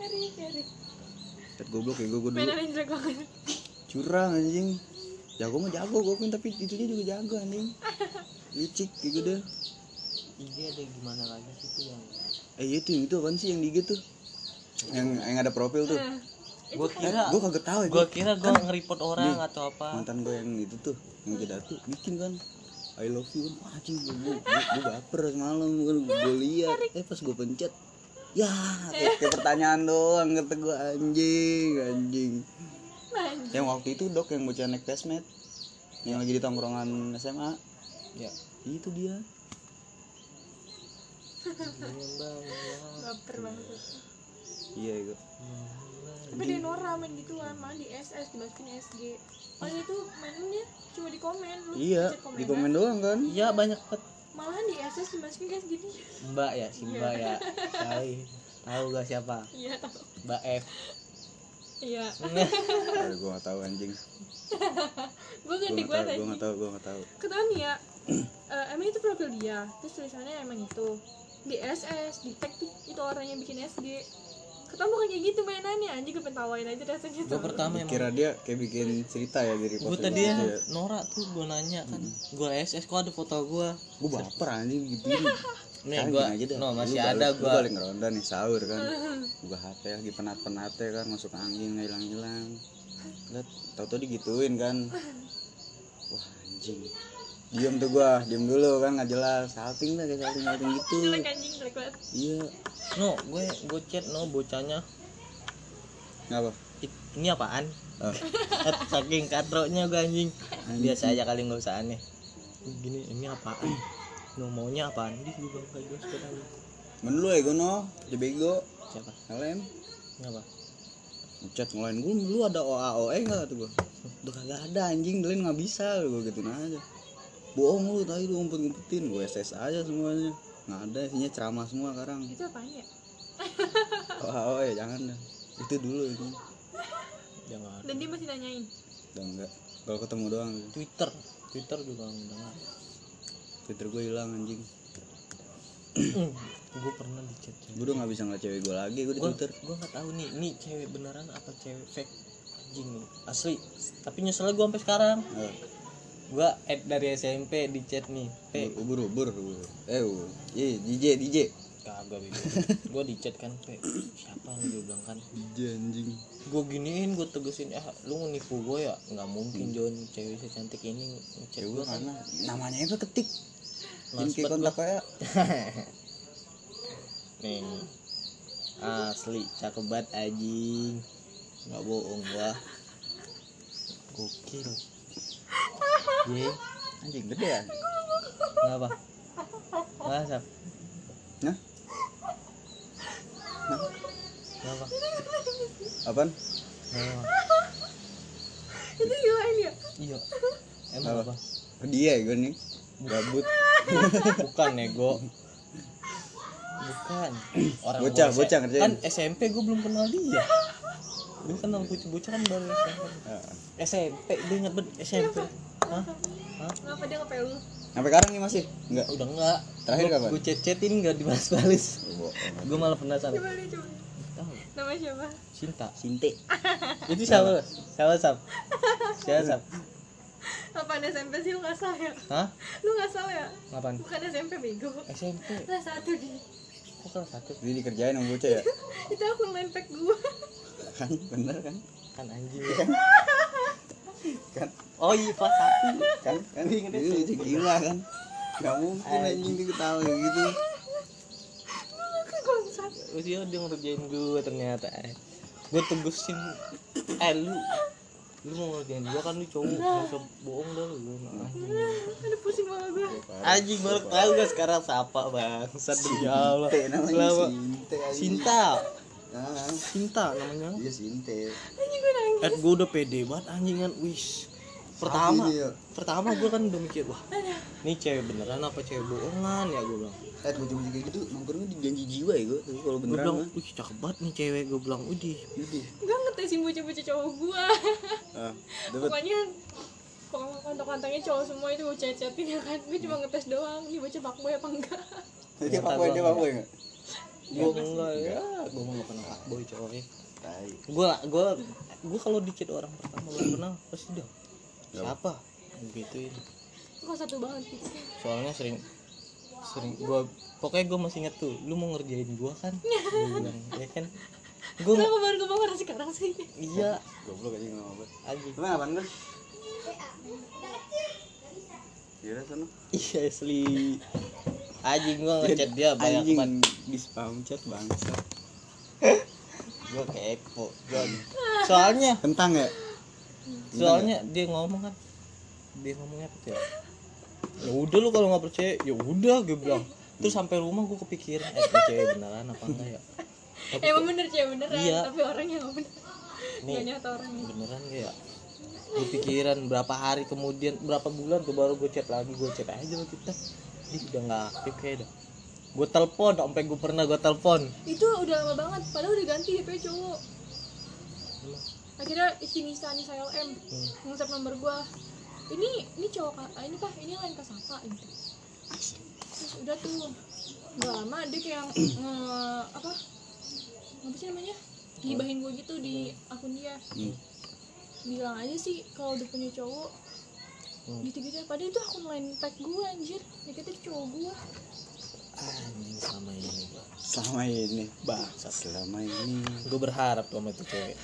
Erik Erik Tet goblok ya gue gue dulu. Curang anjing. Jago mah jago gue tapi itunya juga jago anjing. [LAUGHS] Licik gitu. Deh IG ada gimana lagi sih tuh yang eh itu yang itu apaan sih yang di IG tuh? Yang yang ada profil tuh. Gue kira gue kagak tahu ya gue kira gue nge-report orang Nih, atau apa. mantan gue yang itu tuh yang kita tuh bikin kan I love you. Wah, anjing gue gue, gue baper semalam gue, gue lihat eh pas gue pencet ya kayak, kayak pertanyaan doang kata gue anjing anjing. Anjing. Yang waktu itu dok yang bocah naik pesmet yang lagi di tongkrongan SMA ya. Itu dia. [LAUGHS] Baper banget. Iya itu tapi dia Nora main gituan malah di SS dimasukin SG oh itu mainnya cuma di komen lu iya di komen doang kan? Iya banyak banget. Malahan di SS dimasukin kayak segini. Mbak ya si mbak ya. Kali tahu gak siapa? Iya tahu. Mbak F. Iya. [LAUGHS] Gue gak tahu anjing. Gue ganti gue tahu gue tadi. gak tahu gue gak tahu. Ketahuan nih ya eh, emang itu profil dia. Terus tulisannya emang itu. Di SS di tag tuh itu orang yang bikin SG ketemu kayak kayak gitu mainannya. Anjing gue pentawain aja rasanya gue pertama emang kira dia kayak bikin cerita ya dari gue tadi ya. Nora tuh gue nanya kan. Gue SS kok ada foto gue gue baper anjing gituin [LAUGHS] nih gua gini aja dah. no masih balik- ada lu gua. balik ngeronda nih sahur kan. [LAUGHS] Buka HP lagi penat-penat kan masuk angin hilang-hilang lihat tau-tau digituin kan. Wah anjing. Diam tuh gua diam dulu kan nggak jelas. Salting lah kayak salting salting gitu. Jelek anjing jelek banget. Iya no gue gue chat no bocahnya. Ngapa? "It- ini apaan? Oh. [LAUGHS] saking katroknya gue anjing. Biasa aja kali nggak usah aneh. Gini ini apaan? No maunya apaan? Di gue kayak gue aja men lu ya gono jadi bego. Siapa? Kalian. Ngapa? Chat ngelain gue lu ada OA OE nggak tuh gua? Udah kagak ada anjing. Kalian nggak bisa gue gituin aja. Bohong lu tadi lu ngumpet ngumpetin gue SS aja semuanya nggak ada isinya ceramah semua sekarang. Itu apaan ya? OA OE jangan dah itu dulu itu jangan dan dia masih nanyain? Udah enggak kalau ketemu doang. Twitter. Twitter juga udah nggak ada. Twitter gue hilang anjing. [CLEARS THROAT] Gue pernah di chat gue udah nggak bisa ngeliat cewek gue lagi gue di Twitter. gue nggak tahu nih ini cewek beneran apa cewek fake? Anjing nih asli. Tapi nyesel gue sampai sekarang. Eh, gue add dari SMP di chat nih P. Ubur ubur ubur eh ubur iya DJ DJ kagak bego. Gue di chat kan P. Siapa nih gue bilang kan? DJ anjing. Gue giniin gue tegesin ah lu nipu gue ya? Nggak mungkin John cewek secantik ini ngechat cewek gue gue kan. namanya itu ketik. Kayak kontak kayak [LAUGHS] nih. Asli cakep banget anjing. Nggak bohong gua. Gokil ye anjing gede ya? Kenapa masa nah kenapa apaan? Kenapa itu gimana ya? Iya. Emang Apa? apa. Dia ya gue nih. Gabut. [LAUGHS] Bukan nego. Bukan. [CLEARS THROAT] Orang Bocah, bocah ngerjain. kan SMP gue belum kenal dia gue kenal bocah bocah kan baru SMP. SMP dia inget banget SMP. Hah? Hah? ngapa dia ngepel lu sampai sekarang nih masih enggak. Udah enggak. Terakhir kapan? gue chat chatin nggak dibalas-balas gue malah penasaran. Coba dia coba? Tahu. Nama siapa? Cinta Sinte. [LAUGHS] Itu siapa? Siapa sap? [LAUGHS] Siapa sap? Apaan SMP sih? Lu nggak salah ya? Hah? Lu nggak salah ya? Ngapain bukan SMP bego. SMP kelas satu di kok kelas satu? Jadi dikerjain sama bocah ya? [LAUGHS] Itu akun line pack gua kan? Bener kan? Kan anjing. Kan? Oh iya kelas satu. Kan? Kan? Itu lucu gila kan? Nggak mungkin anjing. kayak gitu. Bangsat terus dia dia ngerjain gue ternyata gue tegusin eh lu lu mau ngerjain gue kan lu cowok. Usah bohong dah lu anjing ada pusing banget gua. Anjing baru tahu gak sekarang siapa bang Allah. namanya Selama Sinte anjing. Sinta Ah, Sinta namanya. Iya Sinte. Anjing gua nangis. Eh gue udah pede banget anjingan wish pertama dia. pertama gue kan udah mikir wah ini cewek beneran apa cewek bohongan? Ya gue bilang. Eh bocah-bocah kayak gitu nongkrongnya di janji jiwa ya gue kalau gue beneran bilang mah wih cakep banget nih cewek gue bilang udih. Yaudah. gua ngetesin bocah-bocah cowok gua. Ah [LAUGHS] pokoknya pokoknya kantong-kantongnya cowok semua itu gue chat-chatin ya kan. Gue cuma ngetes doang nih bocah fuckboy apa enggak. Dia pak boy dia pak boy nggak gue enggak ya. gue mau pernah pak boy coy. Tai. Gue gue gue kalau dikit orang pertama baru kenal pasti dah siapa? Gituin. Kok satu banget gitu soalnya sering sering gue pokoknya gue masih inget tuh lu mau ngerjain gue kan? [LAUGHS] Gue bilang ya kan? Gue kenapa baru gue bangun sekarang sih? Iya. Goblok aja nggak apa anjing Emang apaan kan? Kira sana. iya asli anjing gue ngechat dia banyak Anjing banget di spam chat bangsa. [LAUGHS] gue kepo Gua- soalnya Kentang ya? soalnya dia ngomong kan dia ngomongnya apa tuh ya ya udah lu kalau nggak percaya ya udah gue bilang terus sampai rumah gue kepikiran eh cewek beneran apa enggak ya tapi emang bener cewek beneran Iya. tapi orangnya nggak bener Nih. nyata orangnya beneran gak ya gue pikiran berapa hari kemudian berapa bulan tuh baru gue chat lagi gue chat aja sama kita dia udah nggak aktif kayak dah. Gue telepon sampai gue pernah gue telepon. Itu udah lama banget padahal udah ganti DP cowok. Akhirnya isi Nisa Nisa LM Hmm. nge nomor gua. Ini ini cowok ah, ini pak ini lain kasapa gitu terus udah tuh nggak lama dia kayak nge apa apa sih namanya? Gibahin gue gitu di akun dia. Hmm. bilang aja sih kalau udah punya cowok Hmm. gitu gitu padahal itu akun lain tag gue anjir. Ya kita itu cowok gue anjing sama ini Selama ini bangsat Selama ini. gue berharap tuh sama itu cewek.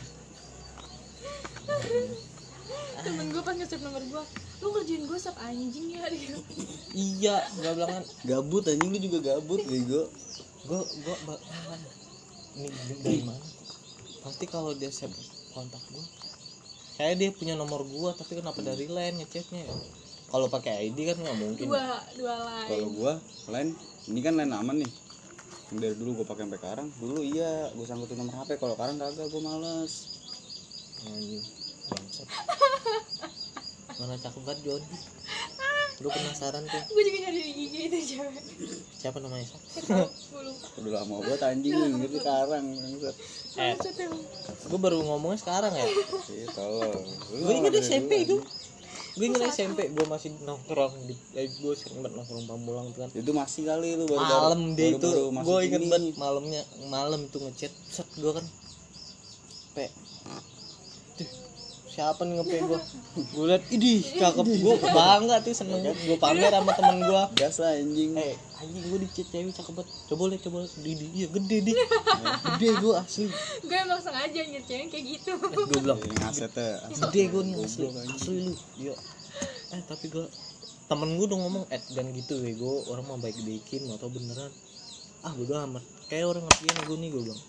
[LAUGHS] Temen gue pas nge-save nomor gue lu kerjain gue sap? Anjing ya. Dia [LAUGHS] iya gue bilang kan. Gabut anjing. Lu juga gabut bego. Gue gue ini dari mana? Pasti kalau dia save kontak gue kayak dia punya nomor gue tapi kenapa dari line ngechatnya ya? Kalau pakai ID kan nggak mungkin dua dua lain Kalau gua lain ini kan lain aman nih. Dari dulu gua pakai sampai sekarang. Dulu iya gua sangkutin nomor HP kalau sekarang kagak gua males. Anjing bangsat. [LAUGHS] Mana cakep banget Jody [LAUGHS] lu penasaran tuh. Gue juga nyari di IG itu cewek. Siapa namanya? Udah lama banget anjing gitu sekarang eh gue baru ngomongnya sekarang ya? Iya tolong. Gue inget SMP itu. gue inget SMP gue masih nongkrong di eh, gue sering banget nongkrong pamulang tuh kan. Itu masih kali lu baru malam dia itu gue inget banget malamnya malam tuh ngechat set gue kan pe Tuh, siapa nih ngepe gue gue liat idih cakep. Gue bangga tuh seneng gue pamer sama temen gue gas lah anjing. Eh anjing gue di chat cewek cakep banget. Coba liat coba liat. Di di iya gede di. Gede gue asli. Gue emang sengaja nyerjain kayak gitu. Gue bilang Ini ngasetnya gede gue nih asli. asli lu. Iya. Eh tapi gue temen gue udah ngomong eh dan gitu gue orang mau baik baikin atau beneran. Ah bodo amat. Kayak orang ngertiin gue nih gue bilang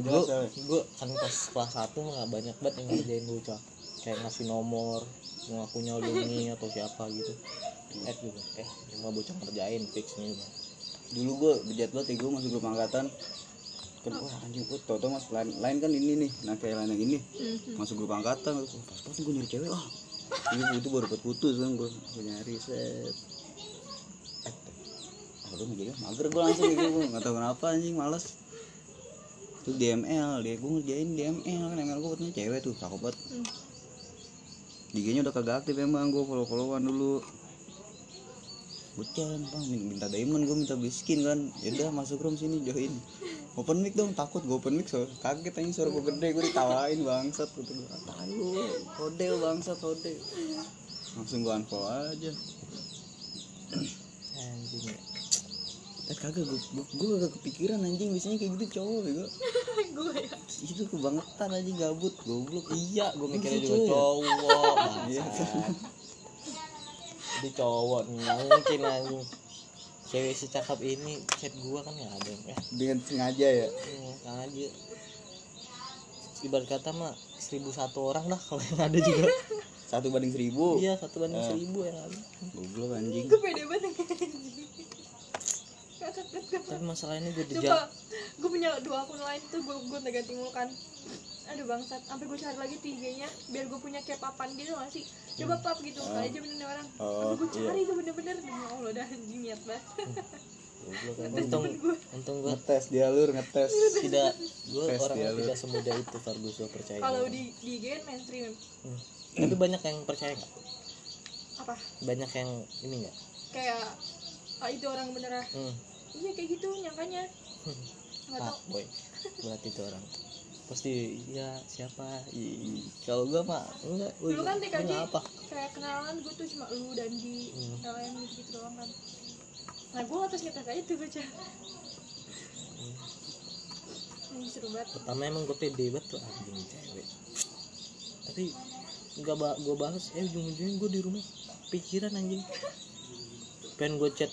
gue gue kan pas kelas satu mah nggak banyak banget yang ngerjain gue cak. Kayak ngasih nomor ngakunya Doni atau siapa gitu. Eh gue bilang, eh cuma bocah ngerjain fix nih. Bang dulu gua bejat banget ya gua masuk grup angkatan. Kan wah anjing gua tau tau mas lain, lain kan ini nih nah kayak lain yang ini. Masuk grup angkatan pas pas gue nyari cewek ah itu, itu baru dapat putus kan gue gue nyari set. Eh ah jadi mager gue langsung gitu gue nggak tahu kenapa anjing malas itu DML dia gue ngerjain DML kan ML gue katanya cewek tuh cakep banget. Hmm. Udah kagak aktif emang gue follow followan dulu. Bucan bang min- minta diamond gue minta biskin kan. Yaudah masuk room sini join. Open mic dong takut gue open mic so kaget aja suara gue gede gue ditawain bangsat gitu gue tahu kode bangsat kode. Langsung gue unfollow aja. Anjing ya eh kagak gue gue kagak kepikiran anjing. Biasanya kayak gitu cowok ya gue [LAUGHS] ya? Itu kebangetan anjing gabut. Goblok. Iya gue mikirnya juga ya? cowok [LAUGHS] Iya. bangsat di cowok nih mungkin anjing. Cewek secakap ini chat gua kan nggak ada eh dengan sengaja ya. Hmm, kan aja ibarat kata mah seribu satu orang dah kalau yang ada juga. Satu banding seribu? Iya satu banding Eh. seribu yang ada. Goblok anjing. Gue pede banget tapi masalahnya gue Coba, dijak gue punya dua akun lain tuh gue gue ganti mulu kan. Aduh bangsat, sampai gue cari lagi tiganya biar gue punya kayak papan gitu gak sih? Coba pap gitu, kali aja bener nih orang. Oh, Sampai gue cari tuh bener-bener demi Allah dah anjing niat banget. untung untung gue ngetes dia lur ngetes tidak gue dia lu. tidak semudah itu Fargus gue percaya Kalau di di IG kan mainstream Hmm. tapi banyak yang percaya nggak apa? banyak yang ini nggak Kayak ah, itu orang beneran. hmm. Iya kayak gitu nyangkanya. Gak Pak tau. boy berarti itu orang pasti ya siapa kalau gue mah enggak Dulu kan TKJ apa kayak kenalan gue tuh cuma lu dan di Hmm. LM gitu, gitu doang kan. Nah gue atas ngetes aja tuh baca. Ini seru banget. pertama emang gue pede banget tuh anjing cewek tapi nggak ba gue bahas eh ujung-ujungnya gue di rumah pikiran anjing pengen gue chat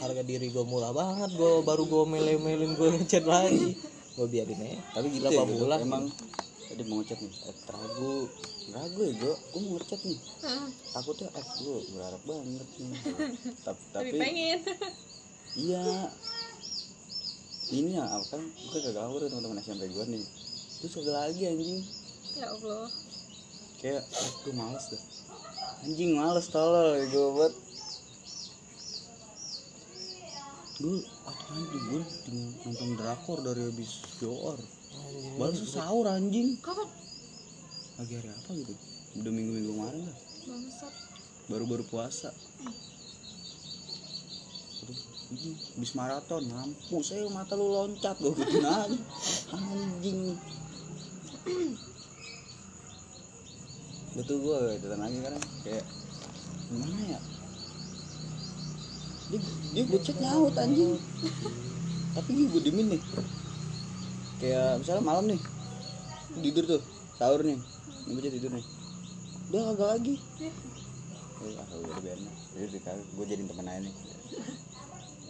harga diri gue murah banget gue baru gue mele-melin gue ngechat lagi. Gue biarin aja. Tapi gitu ya gitu. bulan? Emang tadi mau ngechat nih eh, ragu. Ragu ya gue gue mau ngechat nih. Hmm, takutnya eh gue berharap banget nih. [LAUGHS] Tapi tapi tapi pengen. iya. Ini ya apa kan gue kagak awur ya teman-teman SMP gue nih. Terus kagak lagi anjing. Ya Allah. kayak gue males dah. Anjing males tolol gue buat gue ah, anjing gue tinggal nonton drakor dari habis joor baru sahur anjing. Kapan? lagi hari apa gitu? Udah minggu-minggu kemarin lah. Bangsat. baru-baru puasa. Ini habis maraton mampus saya mata lu loncat gue gitu aja anjing. Itu gue datang lagi kan kayak gimana ya dia dia gue nyaut anjing tapi gue diemin nih kayak misalnya malam nih tidur tuh sahur nih ini bocah tidur nih udah kagak lagi Ya. Udah biarin. Jadi gue jadiin temen aja nih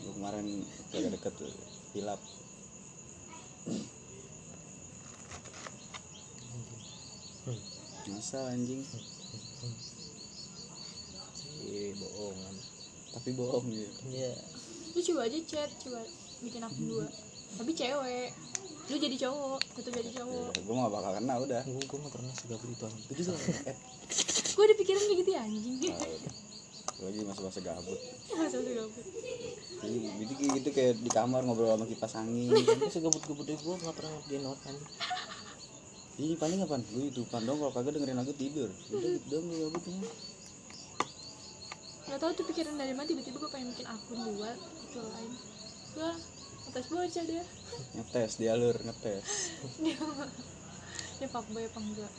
Gua kemarin jaga deket tuh hilap masa anjing Iya, bohongan. Tapi bohong ya. Iya. lu coba aja chat coba bikin akun dua. Tapi cewek. Lu jadi cowok. Itu jadi cowok. Gue gak bakal kena udah. Gue gue nggak pernah segabut itu anjing. itu juga gue ada pikiran kayak gitu ya anjing. Ah, udah. Gua lagi masa-masa gabut. [LAUGHS] Masa udah gabut. Jadi gitu, gitu kayak di kamar ngobrol sama kipas angin. Gue segabut-gabut gue nggak pernah orang anjing. ini paling apaan gue youtubean dong kalau kagak dengerin lagu tidur. Udah gitu dong gue gabutnya nggak tahu tuh pikiran dari mana tiba-tiba gue pengen bikin akun dua itu lain. Gue atas bocah dia. Ngetes di alur ngetes. Dia [LAUGHS] dia fuckboy apa enggak?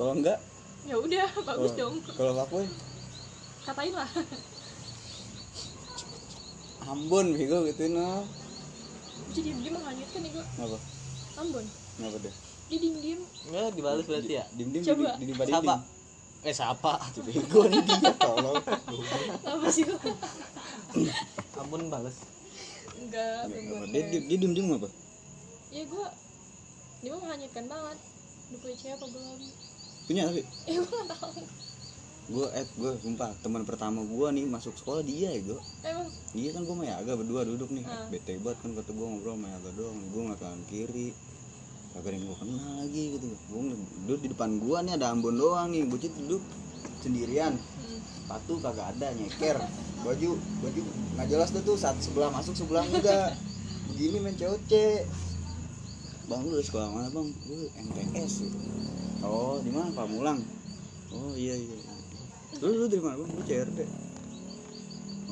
Kalau enggak? Ya udah [LAUGHS] bagus oh, dong. kalau fuckboy? Katain lah. Ambon bego gitu no. Jadi dia menghanyutkan nih gue Ngapa? Ambon. Ngapa deh? dia diem diem Enggak dibales berarti ya. Dim dim Coba. di? Eh siapa? Bego nih dia. [LAUGHS] Tolong. apa sih? Lo Ampun bales. enggak Dia? dia dia dim dim ngapa? ya gue dia mah menghanyutkan banget. Udah punya cewek apa belum? Punya tapi? [LAUGHS] Eh gue nggak tahu. Gue eh gue sumpah teman pertama gue nih masuk sekolah dia ya gue emang? Iya kan gue sama Yaga berdua duduk nih. Ah. bete banget kan kata gue ngobrol sama Yaga doang. Gue ngeliat kanan kiri kagak ada yang gue kenal lagi gitu. Gue duduk di depan gue nih ada Ambon doang nih. Bocil duduk sendirian. Sepatu kagak ada nyeker. Baju baju nggak jelas dah tuh saat sebelah masuk sebelah enggak. Begini main COC bang lu sekolah mana bang? Gue MTS gitu oh di mana? Pamulang. Oh iya iya. Lu lu dari mana bang? Gue CRT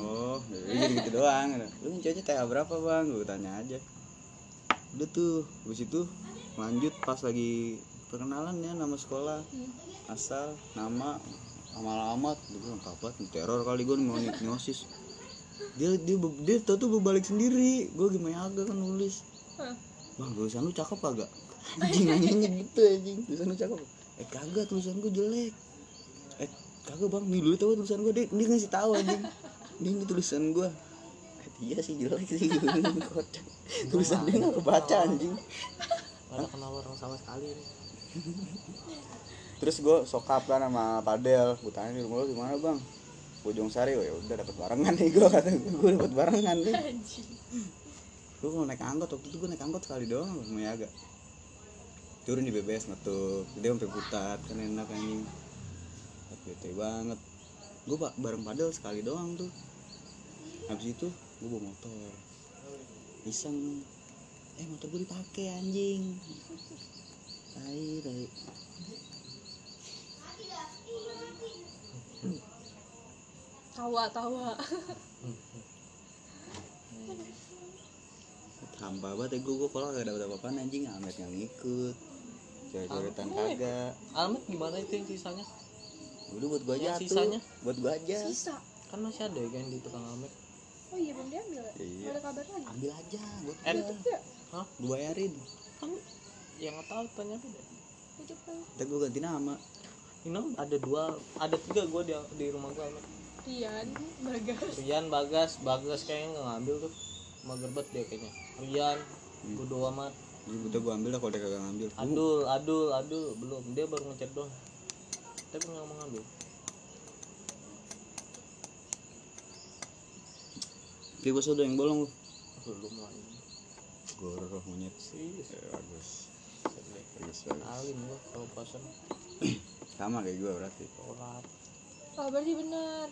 oh jadi gitu doang. Lu COC TH berapa bang? Gue tanya aja. Udah tuh habis itu lanjut pas lagi perkenalan ya nama sekolah. Hmm. asal nama sama alamat gue bilang apa teror kali gue mau hipnosis. Dia dia dia tau tuh berbalik sendiri. Gue gimana agak kan nulis. Bang tulisan lu cakep agak anjing nanyanya gitu anjing. Tulisan lu cakep? Eh kagak tulisan gue jelek. Eh kagak bang. Nih dulu tahu tulisan gue dia, dia ngasih tahu anjing. Ini, ini tulisan gue eh, iya sih jelek sih. [LAUGHS] Tulisan dia nggak kebaca anjing Gak ada kenal orang sama sekali. nih. [LAUGHS] terus gue sokap kan sama Padel gue tanya di rumah lu gimana bang? Bojong Sari oh ya udah dapat barengan nih [LAUGHS] gue kata gue dapat barengan nih. Gue kalau naik angkot waktu itu gue naik angkot sekali doang sama Yaga turun di BBS ngetuk dia sampai putar kan enak anjing. Bete banget. Gue bareng Padel sekali doang tuh. Habis itu gue bawa motor. Iseng eh motor gue dipakai anjing. Tai tai. Tawa tawa. Hampa banget ya gue, gue kalau gak dapet apa-apaan anjing Amet gak ngikut. Cewek-cewetan kagak. Almet gimana itu yang sisanya? Udah buat gue aja Yang tuh sisanya? Buat gue aja. Sisa. Kan masih ada ya kan di tukang Almet. oh iya belum diambil ya? Iya. Ada kabar lagi? Ambil aja buat Eh, gue Hah? Gue bayarin Kan yang nggak tahu tanya ujuk tahu Ntar gue ganti nama Ini ada dua, ada tiga gue di di rumah gue. Rian Bagas Rian, Bagas, Bagas kayaknya nggak ngambil tuh. Mager banget dia kayaknya. Rian, bodo amat. Jadi butuh gue ambil lah kalau dia kagak ngambil Gua- Adul, Adul, Adul belum. Dia baru ngechat doang. Tapi nggak mau ngambil. Beli bakso udah yang bolong lu Belum lagi. Goroh monyet Sih, Eh, Bagus. Bagus bagus alim gua kalau puasa [CLEARS THROAT] Sama kayak gue berarti. Sholat. oh berarti bener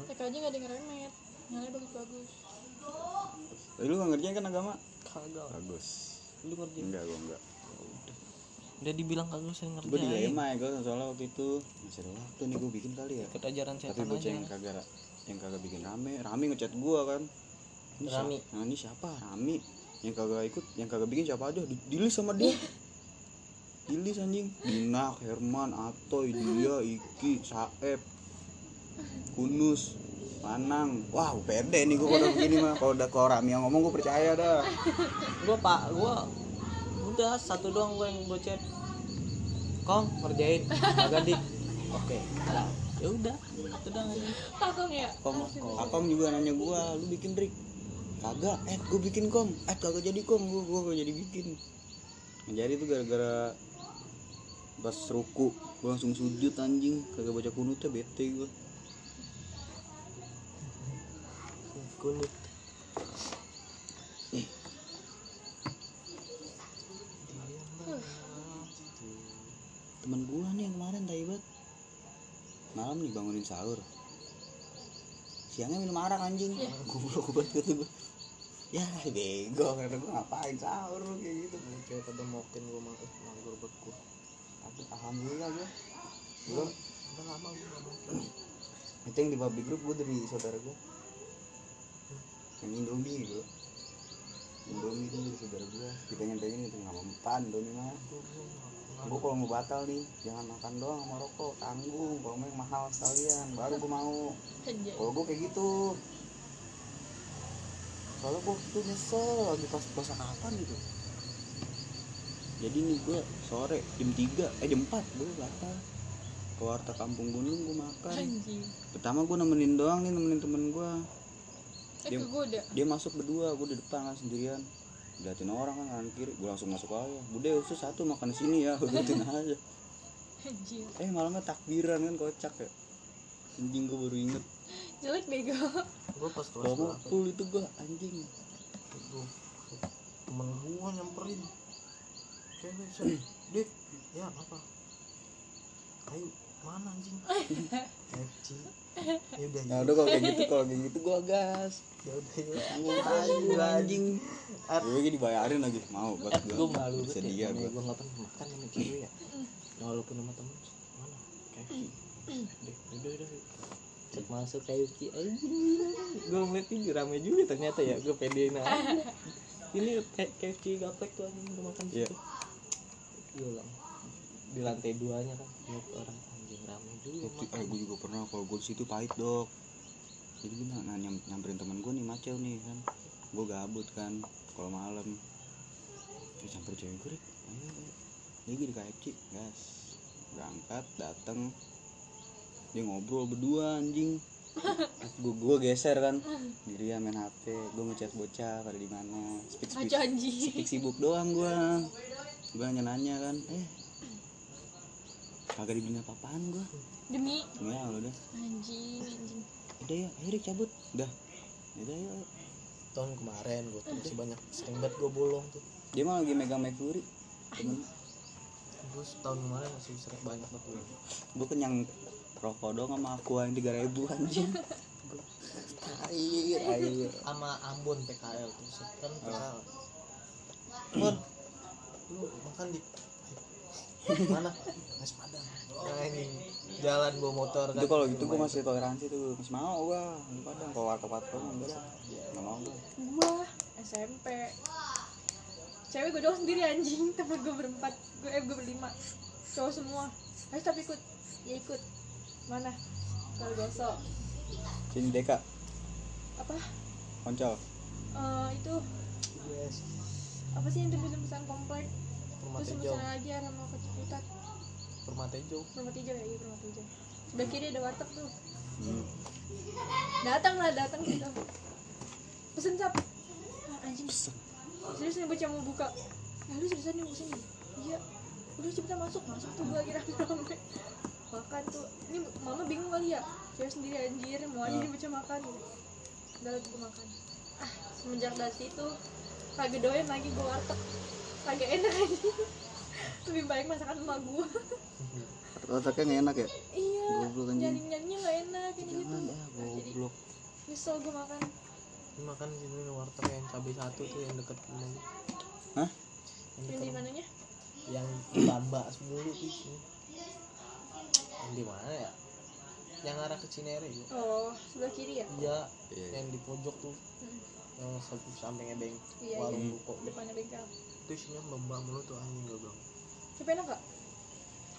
TK aja nggak ada yang ngeremet nyalanya bagus-bagus. Tapi lu gak ngerjain kan agama? Kagak. Bagus. Lu ngerjain. Enggak gue enggak. Udah. Dibilang kagak usah Gue ngerjain. dilema ya gue soalnya waktu itu. Masih ada waktu nih gue bikin kali ya. Ikut ajaran tapi setan bocah aja. yang kagak yang kagak bikin rame. Rame ngechat gua kan ini Rami. siapa? nah ini siapa? Rame yang kagak ikut yang kagak bikin siapa aja? Di- dilis sama dia. Dilis anjing. Dinak Herman Atoy dia Iki Saeb Kunus Panang. Wah, pede nih gua kalau begini mah. Kalau udah kalau Rami yang ngomong gua percaya dah. gua pak gua. Udah satu doang gua yang gua chat. Kong ngerjain. Agak dik oke nah, ya udah itu doang aja. Kakang ya? Kom, Akong juga nanya gua, lu bikin trik? Kagak, eh gua bikin kom. Eh kagak jadi kom, gua gua gak jadi bikin. Jadi itu gara-gara pas ruku gua langsung sujud anjing, kagak baca kunutnya bete gua. kulit Temen gua nih yang kemarin taibat. Malam nih bangunin sahur. Siangnya minum arak anjing. Goblok banget kata gua. Ya bego kata gua ngapain sahur kayak gitu. kayak pada mokin gua mah eh, manggur gua Tapi alhamdulillah gua. Gua udah lama gua nggak mokin itu yang di public group gue dari saudara gue yang Indomie gue Indomie itu dari saudara gue kita pengen itu nggak mempan Indomie mah. Gue kalau mau batal nih jangan makan doang sama rokok tanggung. Kalau mau yang mahal sekalian baru gue mau. Kalau gue kayak gitu soalnya gue itu nyesel lagi pas puasa kapan gitu. Jadi nih gue sore jam 3 eh jam 4 gue batal ke warteg kampung gunung gue makan. Anjing. pertama gue nemenin doang nih nemenin temen gue Eh Dia- kegoda. dia masuk berdua gue di depan kan sendirian. Liatin orang kan kanan kiri gue langsung masuk aja. Bude usus satu makan sini ya gue gituin [LAUGHS] aja. Anjing. eh malamnya takbiran kan kocak ya. Anjing gue baru inget Jelek bego. gua pas kelas full itu gue anjing. Itu temen gua nyamperin. Cewek ya apa? Ayo mana anjing? [LAUGHS] FC ya udah nah udah kalau kayak gitu kalau kayak gitu gue gas. Ya udah ya anjing gue jadi dibayarin lagi. Mau buat gue gua malu sedia ya gue namanya gua. nggak pernah makan sama cewek ya. Walaupun sama temen mana? KFC deh udah udah cek masuk KFC anjing gua ngeliat ini rame juga ternyata ya gua pedein aja. Ini kayak KFC gaplek tuh anjing udah makan situ. Gila. di lantai duanya kan lihat orang. Anjing rame juga Waktu, eh gue juga pernah kalau gue situ pahit dok. Jadi gue nah, nyam, nyamperin temen gue nih macel nih kan. Gue gabut kan kalau malam. Dia campur cewek gue Rik. ayo ayo. Dia gue di KFC gas. Berangkat dateng dia ngobrol berdua anjing. Gue gue geser kan. Diri main HP gue ngechat bocah pada di mana. Speak speak. Speak sibuk doang gue gue nanya nanya kan eh kagak dibeliin apa-apaan gue Demi? Ya udah. Anjing anjing. udah ya Rik, cabut. Udah. Udah ya tahun kemarin gua tuh masih banyak sering banget gua bolong tuh. Dia mah lagi megang McFlurry temen. Gua tahun kemarin masih sering banyak banget gue kenyang rokok dong sama aku yang tiga ribu anjing. Air. air sama Ambon PKL tuh kan PKL Bon lu makan di mana? Nasi padang. Nah ini jalan bawa motor kan. itu kalau gitu gue masih toleransi tuh masih mau gue di padang kalau warteg warteg enggak lah nggak mau gue Gua SMP. Cewek gue doang sendiri anjing, temen gue berempat. Gue eh gue berlima. Cowok semua. Ayo tapi ikut. Ya ikut. Mana? Kalau gosok. sini Deka Apa? koncol Eh itu yes apa sih yang tempat-tempat komplek? Permata Terus hijau sebelah lagi keciputat. Permata hijau Permata hijau ya, iya permata hijau. Sebelah kiri ada warteg tuh. hmm. Datang lah, datang gitu. Pesen sap. Ah, anjing. Serius nih bocah mau buka. Ya lu seriusan nih pesen. Iya. Udah cepetan masuk, masuk tuh gua kira rame Makan tuh. Ini mama bingung kali ya. Saya sendiri anjir, mau aja nih bocah makan gitu. Udah lagi gua makan. Ah, semenjak dari situ kagak doyan lagi gua warteg. Kagak enak anjing. [LAUGHS] Lebih baik masakan emak gua. wartegnya nggak enak ya iya. Goblok, anjing. Nyanyi-nyanyinya gak enak kayak gitu. jangan ya Jadi goblok nyesel gua makan. ini makan di sini warteg yang cabai satu tuh yang deket rumah gua. hah yang Yang di mananya? yang di sini yang di mana ya yang arah ke Cinere ya Oh, sebelah kiri ya? iya Iya. yang di pojok tuh Hmm. yang satu sampingnya beng Iya, warung iya. buko Depannya bengkel. itu isinya mbak mulu tuh anjing gak bilang Tapi enak gak?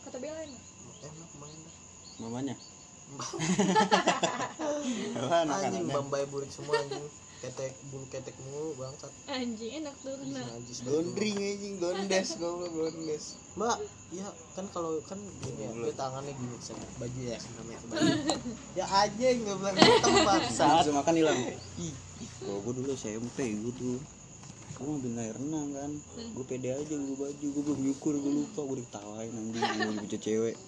Kata Bella enak. enak main dah mamanya [LAUGHS] Apa anjing bambai burik semua anjing ketek bulu ketek mulu bangsat. Anjing enak tuh kena najis Gondring anjing, gondes goblok gondes. mbak ya kan kalau kan gini ya dia tangannya gini sama baju ya namanya baju. [LAUGHS] Ya aja nggak bilang Saat bangsat bisa makan hilang. Ih, kalau gue dulu SMP gue tuh. Gue ngambil air renang kan. Gue pede aja gue baju gue belum nyukur gue lupa gue diketawain anjing gue baca cewek. [LAUGHS]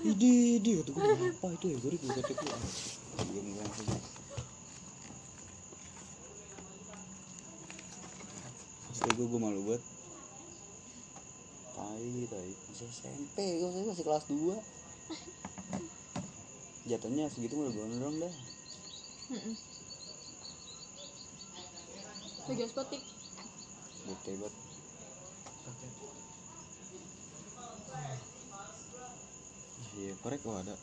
Idi, idi, kata gue apa itu ya? Gue gue kata gue belum gue Asli gue, gue malu banget. Tai, tai. Masih SMP, gue masih kelas 2 Jatuhnya segitu udah gondrong dah. Mm-mm. lagi spotik Bete banget. Iya, korek kok ada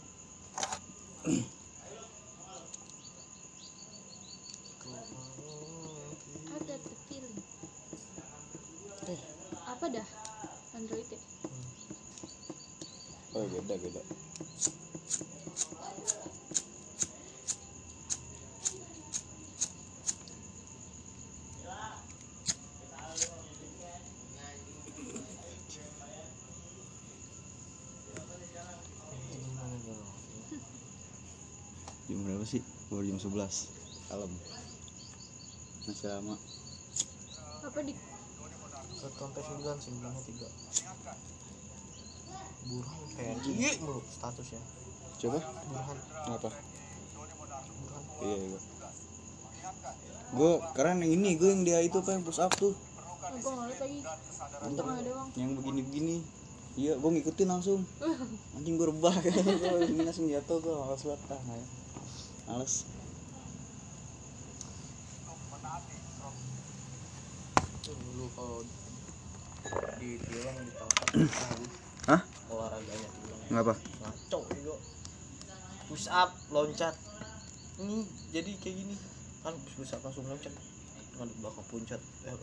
apa dah? Android ya? Oh beda beda. Jam berapa sih? Baru jam 11 Malam. Masih lama. Apa di sampai sembilan sembilannya tiga. Burhan PNI mulu statusnya Coba? burhan. Kenapa? burhan. Iya iya Gue keren yang ini gue yang dia itu apa yang push up tuh. Doang yang begini-begini. Iya gue ngikutin langsung. [LAUGHS] Anjing gue rebah. [LAUGHS] Gue langsung jatuh gue males banget ah ya. males itu dulu kalau di tilang di tahu Hah? olahraganya tilang ngapa? Ngaco itu push up loncat. Ini jadi kayak gini. Kan push up langsung loncat. Ngadep belakang puncak. Eh,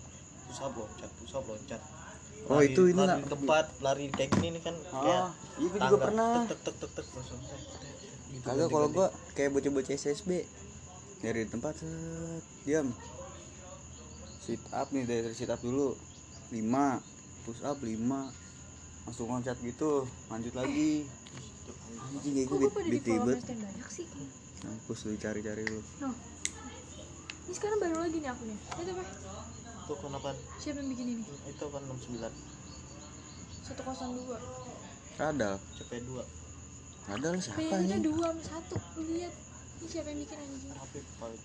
push up loncat push up loncat. Oh, itu ini lari nak- tempat lari kayak gini nih kan kayak Ah, iya gue juga pernah. tek tek tek tek langsung kagak kalau gue kayak bocah-bocah SSB dari tempat set. Diam. Sit up nih dari sit up dulu. 5 push up 5 langsung loncat gitu lanjut lagi. Anjing kayak gue banget Mas banyak sih? Mampus lu cari-cari lu. No ini sekarang baru lagi nih akunnya lihat apa? Tuh kenapa siapa yang bikin ini? Itu kan 69 satu kosan dua. Ada. CP2 ada lah siapa ini dua sama satu. Lihat. Ini siapa yang bikin anjing? Rapip paling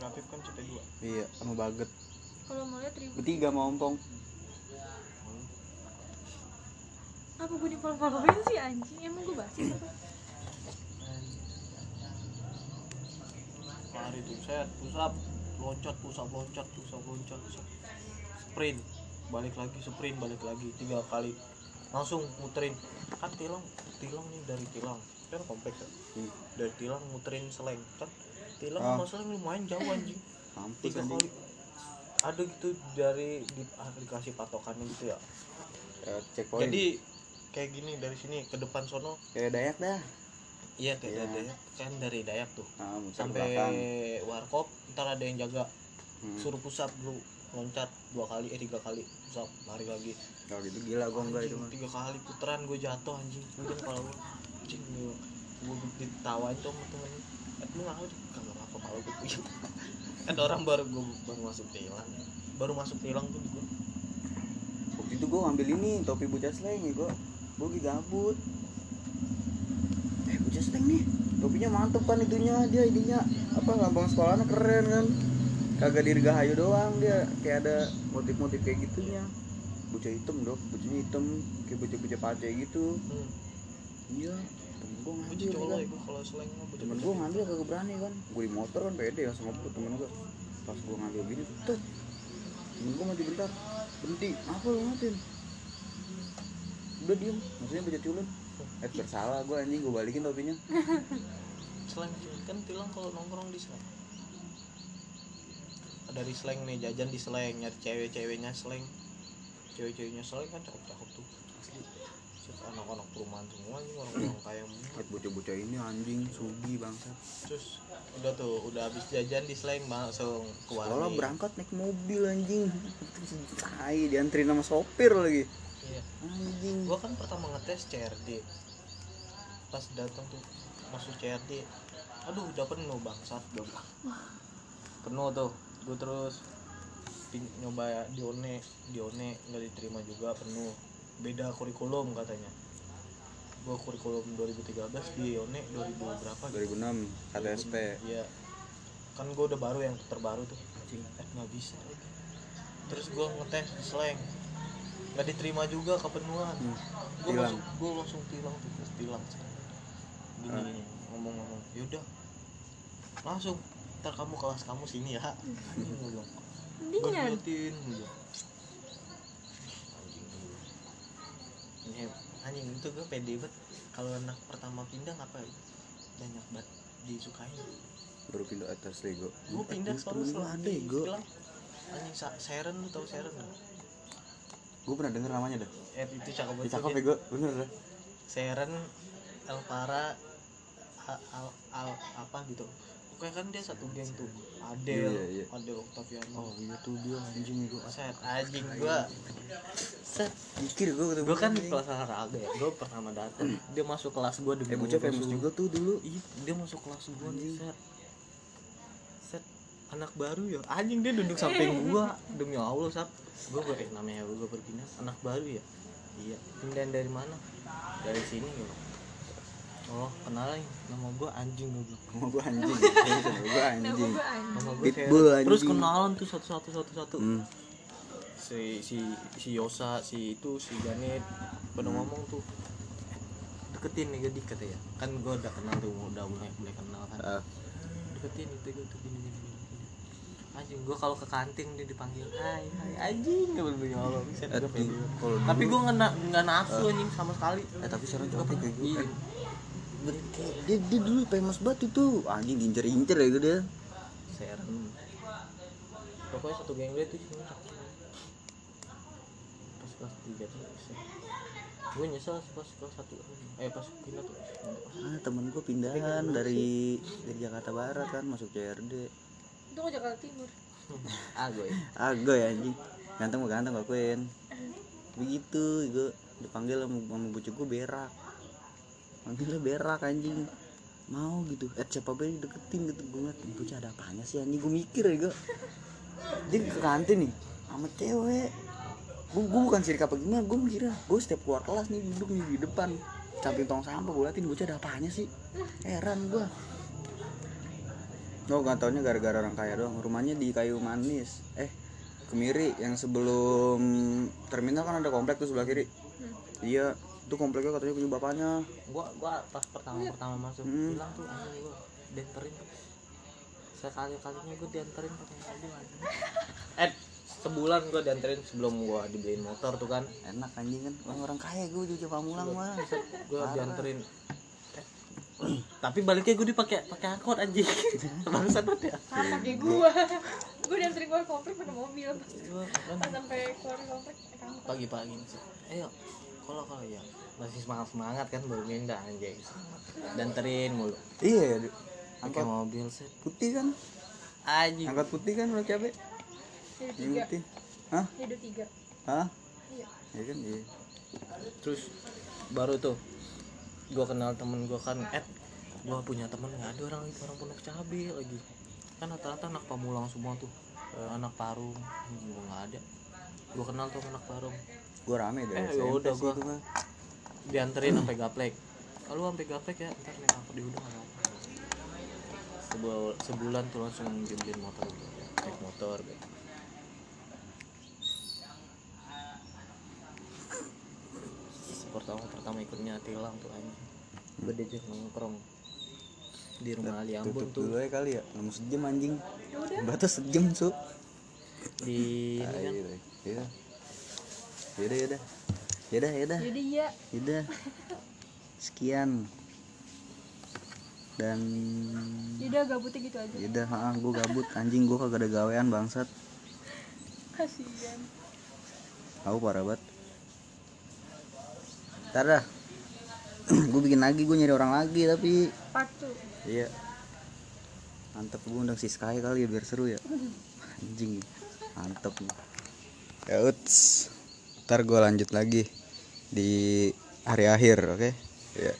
Rapip kan CP2 iya sama baget. Kalau mau lihat ribu bertiga mau ompong apa gue di follow followin sih anjing? Emang gue basis apa? Lari tuh set push up loncat push up loncat push up loncat sprint. Balik lagi sprint balik lagi tiga kali. Langsung muterin. Kan tilang tilang nih dari tilang. Kan kompleks ya Hmm. dari tilang muterin seleng kan? Tilang Ah. sama seleng lumayan jauh anjing. Mampus tiga anjing. kali. Ada gitu dari di, ah, dikasih patokannya gitu ya. Ya, checkpoint. Jadi kayak gini dari sini ke depan sono. Kayak dayak dah. Iya kayak dari dayak. Kan dari dayak tuh. Nah, sampai belakang. warkop ntar ada yang jaga. Hmm. suruh pusat dulu loncat dua kali eh tiga kali pusat lari lagi. Kalau gitu. Gila gue enggak itu tiga kali putaran gue jatuh anjing. Mungkin kalau gue anjing gue gue ditawain tuh sama temen eh lu sih kagak apa kalau gue puyeng [LAUGHS] ada orang baru gue baru masuk tilang baru masuk tilang tuh gue waktu itu gue ngambil ini topi bocah slang ya gue gue lagi gabut. Eh bocah slang nih. Topinya mantep kan itunya dia ininya apa lambang sekolahnya keren kan. Kagak dirgahayu doang dia kayak ada motif-motif kayak gitunya. Bocah hitam dok. Bocahnya hitam kayak bocah-bocah pace gitu. Hmm. iya. Temen gue gue ngambil kan gue kalau slang temen gue ngambil kagak berani kan. Gue di motor kan pede ya sama gue temen gue pas gue ngambil gini tuh temen gue maju bentar. Berhenti. Apa lu ngatin udah diem. Maksudnya baca culun [LAUGHS] eh bersalah gue anjing. Gue balikin topinya [LAUGHS] slang kan tilang kalau nongkrong di slang. Dari slang nih jajan di slang. Nyari cewek-ceweknya slang. Cewek-ceweknya slang kan cakep-cakep tuh. Anak-anak perumahan semua nih orang-orang kaya semua Lihat bocah-bocah ini anjing sugi bangsa terus udah tuh udah habis jajan di slang langsung ke Soalnya warung berangkat naik mobil anjing. Tai diantri sama sopir lagi Anjing gua kan pertama ngetes CRD pas datang tuh masuk CRD aduh udah penuh bangsat gua penuh tuh gua terus nyoba Dione Dione nggak diterima juga penuh beda kurikulum katanya gua kurikulum 2013 di Dione 2000 berapa gitu 2006 KTSP Iya. Kan gue udah baru yang terbaru tuh. Anjing, eh nggak bisa lagi. Terus gue ngetes di slang. Nggak diterima juga kepenuhan. Hmm, Gue langsung gue langsung tilang tuh, terus tilang. Gini, Ah. gini, ngomong-ngomong. Yaudah. Langsung ntar kamu kelas kamu sini ya. Anjing gue bilang. Gue mendingan liatin gitu. Anjing gue. Ini anjing itu gue pede banget. Kalau anak pertama pindah ngapa banyak banget disukain Baru pindah atas Lego gue pindah selalu selalu ada Go bilang anjing sa- Seren lu tau Seren nggak? Gue pernah denger namanya dah. Eh itu cakep banget Cakep ya gue bener dah. Seren Elvara al, al, Al- apa gitu. Pokoknya kan dia satu geng tuh. Adel Iya, iya. Adel Octaviano. Oh iya tuh dia anjing itu set anjing gua. Set. Mikir gue gua kan anjing. kelas olahraga ya gua pertama datang dia masuk kelas gua demi Eh bocah famous juga tuh dulu. Iya, dia masuk kelas nih, set. Anak baru ya. Anjing dia duduk samping gua demi Allah, Sap. Gua gua eh namanya gua berpindah anak baru ya. Iya, pindahan dari mana? Dari sini gitu. Oh, kenalan nama gua anjing gua. Sama gue anjing gue [LAUGHS] nama anjing gue anjing Nama gua Pitbull, Seren. Terus anjing. kenalan tuh satu-satu satu-satu. Hmm. Si si si Yosa, si itu, si Janet pada Hmm. ngomong tuh deketin nih kata ya kan gua udah kenal tuh udah mulai mulai kenal kan Ah, deketin itu gitu gini gini. Anjing gua kalau ke kantin dia dipanggil hai hai. Anjing gak ya Allah Eh, juga tapi gua nggak nggak nafsu anjing sama sekali. Eh tapi sekarang copet kayak gue Iya. dia, dia dulu famous banget itu. Anjing diincer-incer ya gue dia. Seren pokoknya satu geng dia tuh cuma pas kelas tiga tuh gue nyesel pas kelas satu. Eh pas pindah tuh. Ah temen gue pindahan dari dari Jakarta Barat kan masuk CRD itu kok Jakarta Timur ah gue agak ya anjing. Ganteng mah ganteng gak kuen begitu gue dipanggil sama, sama bocah gue berak. Panggilnya berak anjing. Mau gitu. Eh siapa be deketin gitu? Gue ngeliat "Ini bocah ada apanya sih anjing? Gue mikir ya gue dia ke kantin nih sama cewek. Gue, gue bukan sirik apa gimana gue mikirnya gue setiap keluar kelas nih duduk nih di depan. Samping tong sampah gue liatin bocah ada apanya sih. Heran gue Oh gak taunya gara-gara orang kaya doang. Rumahnya di kayu manis. Eh Kemiri yang sebelum terminal kan ada komplek tuh sebelah kiri. Iya itu kompleknya katanya punya bapaknya. Gua gua pas pertama pertama masuk Hmm. bilang tuh anjing gua dianterin tuh. Sekali kalinya gua dianterin pakai [LAUGHS] mobil eh sebulan gua dianterin sebelum gua dibeliin motor tuh kan. Enak anjing kan. Orang orang kaya gue juga pamulang mah gua dianterin tapi baliknya gue dipakai pakai angkot anjing. [LAUGHS] Bangsat banget ya. Sama kayak gue gue dianterin keluar komplek pakai mobil. Pas sampai keluar komplek pagi-pagi nih, ayo kalau kalau ya masih semangat semangat kan baru mindah anjing. Dianterin mulu. Iya ya Du. pakai mobil set putih kan? Anjing. Angkot putih kan udah capek tiga. putih. Hah? tiga. Hah? iya. Ya kan iya. Terus baru tuh gua kenal temen gua kan Ed. Gua punya temen nggak ada orang orang pondok cabe lagi. Kan rata-rata anak pamulang semua tuh Eh, anak parung. Gua nggak ada. Gua kenal tuh anak parung. Gue rame dari Eh, gua- itu mah. dianterin sampai gaplek. Kalau sampai gaplek ya ntar naik angkot di udah nggak apa? Sebulan sebulan tuh langsung dibeliin motor naik motor gitu. Pertama pertama ikutnya tilang tuh anjing gue diajak nongkrong. Di rumah Ali Ambon Tutup tuh. dulu ya kali ya Lama sejam anjing. Ya udah. Batas sejam su di [LAUGHS] ini kan? Iya Yaudah. Yaudah Yaudah. Yaudah jadi ya Yaudah. Sekian. Dan udah gabutnya gitu aja. Yaudah ha, gue gabut. Anjing gue kagak ada gawean bangsat. Kasihan. Aku parah banget Ntar dah. [CLEARS THROAT] Gue bikin lagi gue nyari orang lagi tapi two iya. Mantep gue undang si Sky kali ya biar seru ya. Anjing mantep. Ya uts. Ntar gue lanjut lagi di hari akhir oke? Ya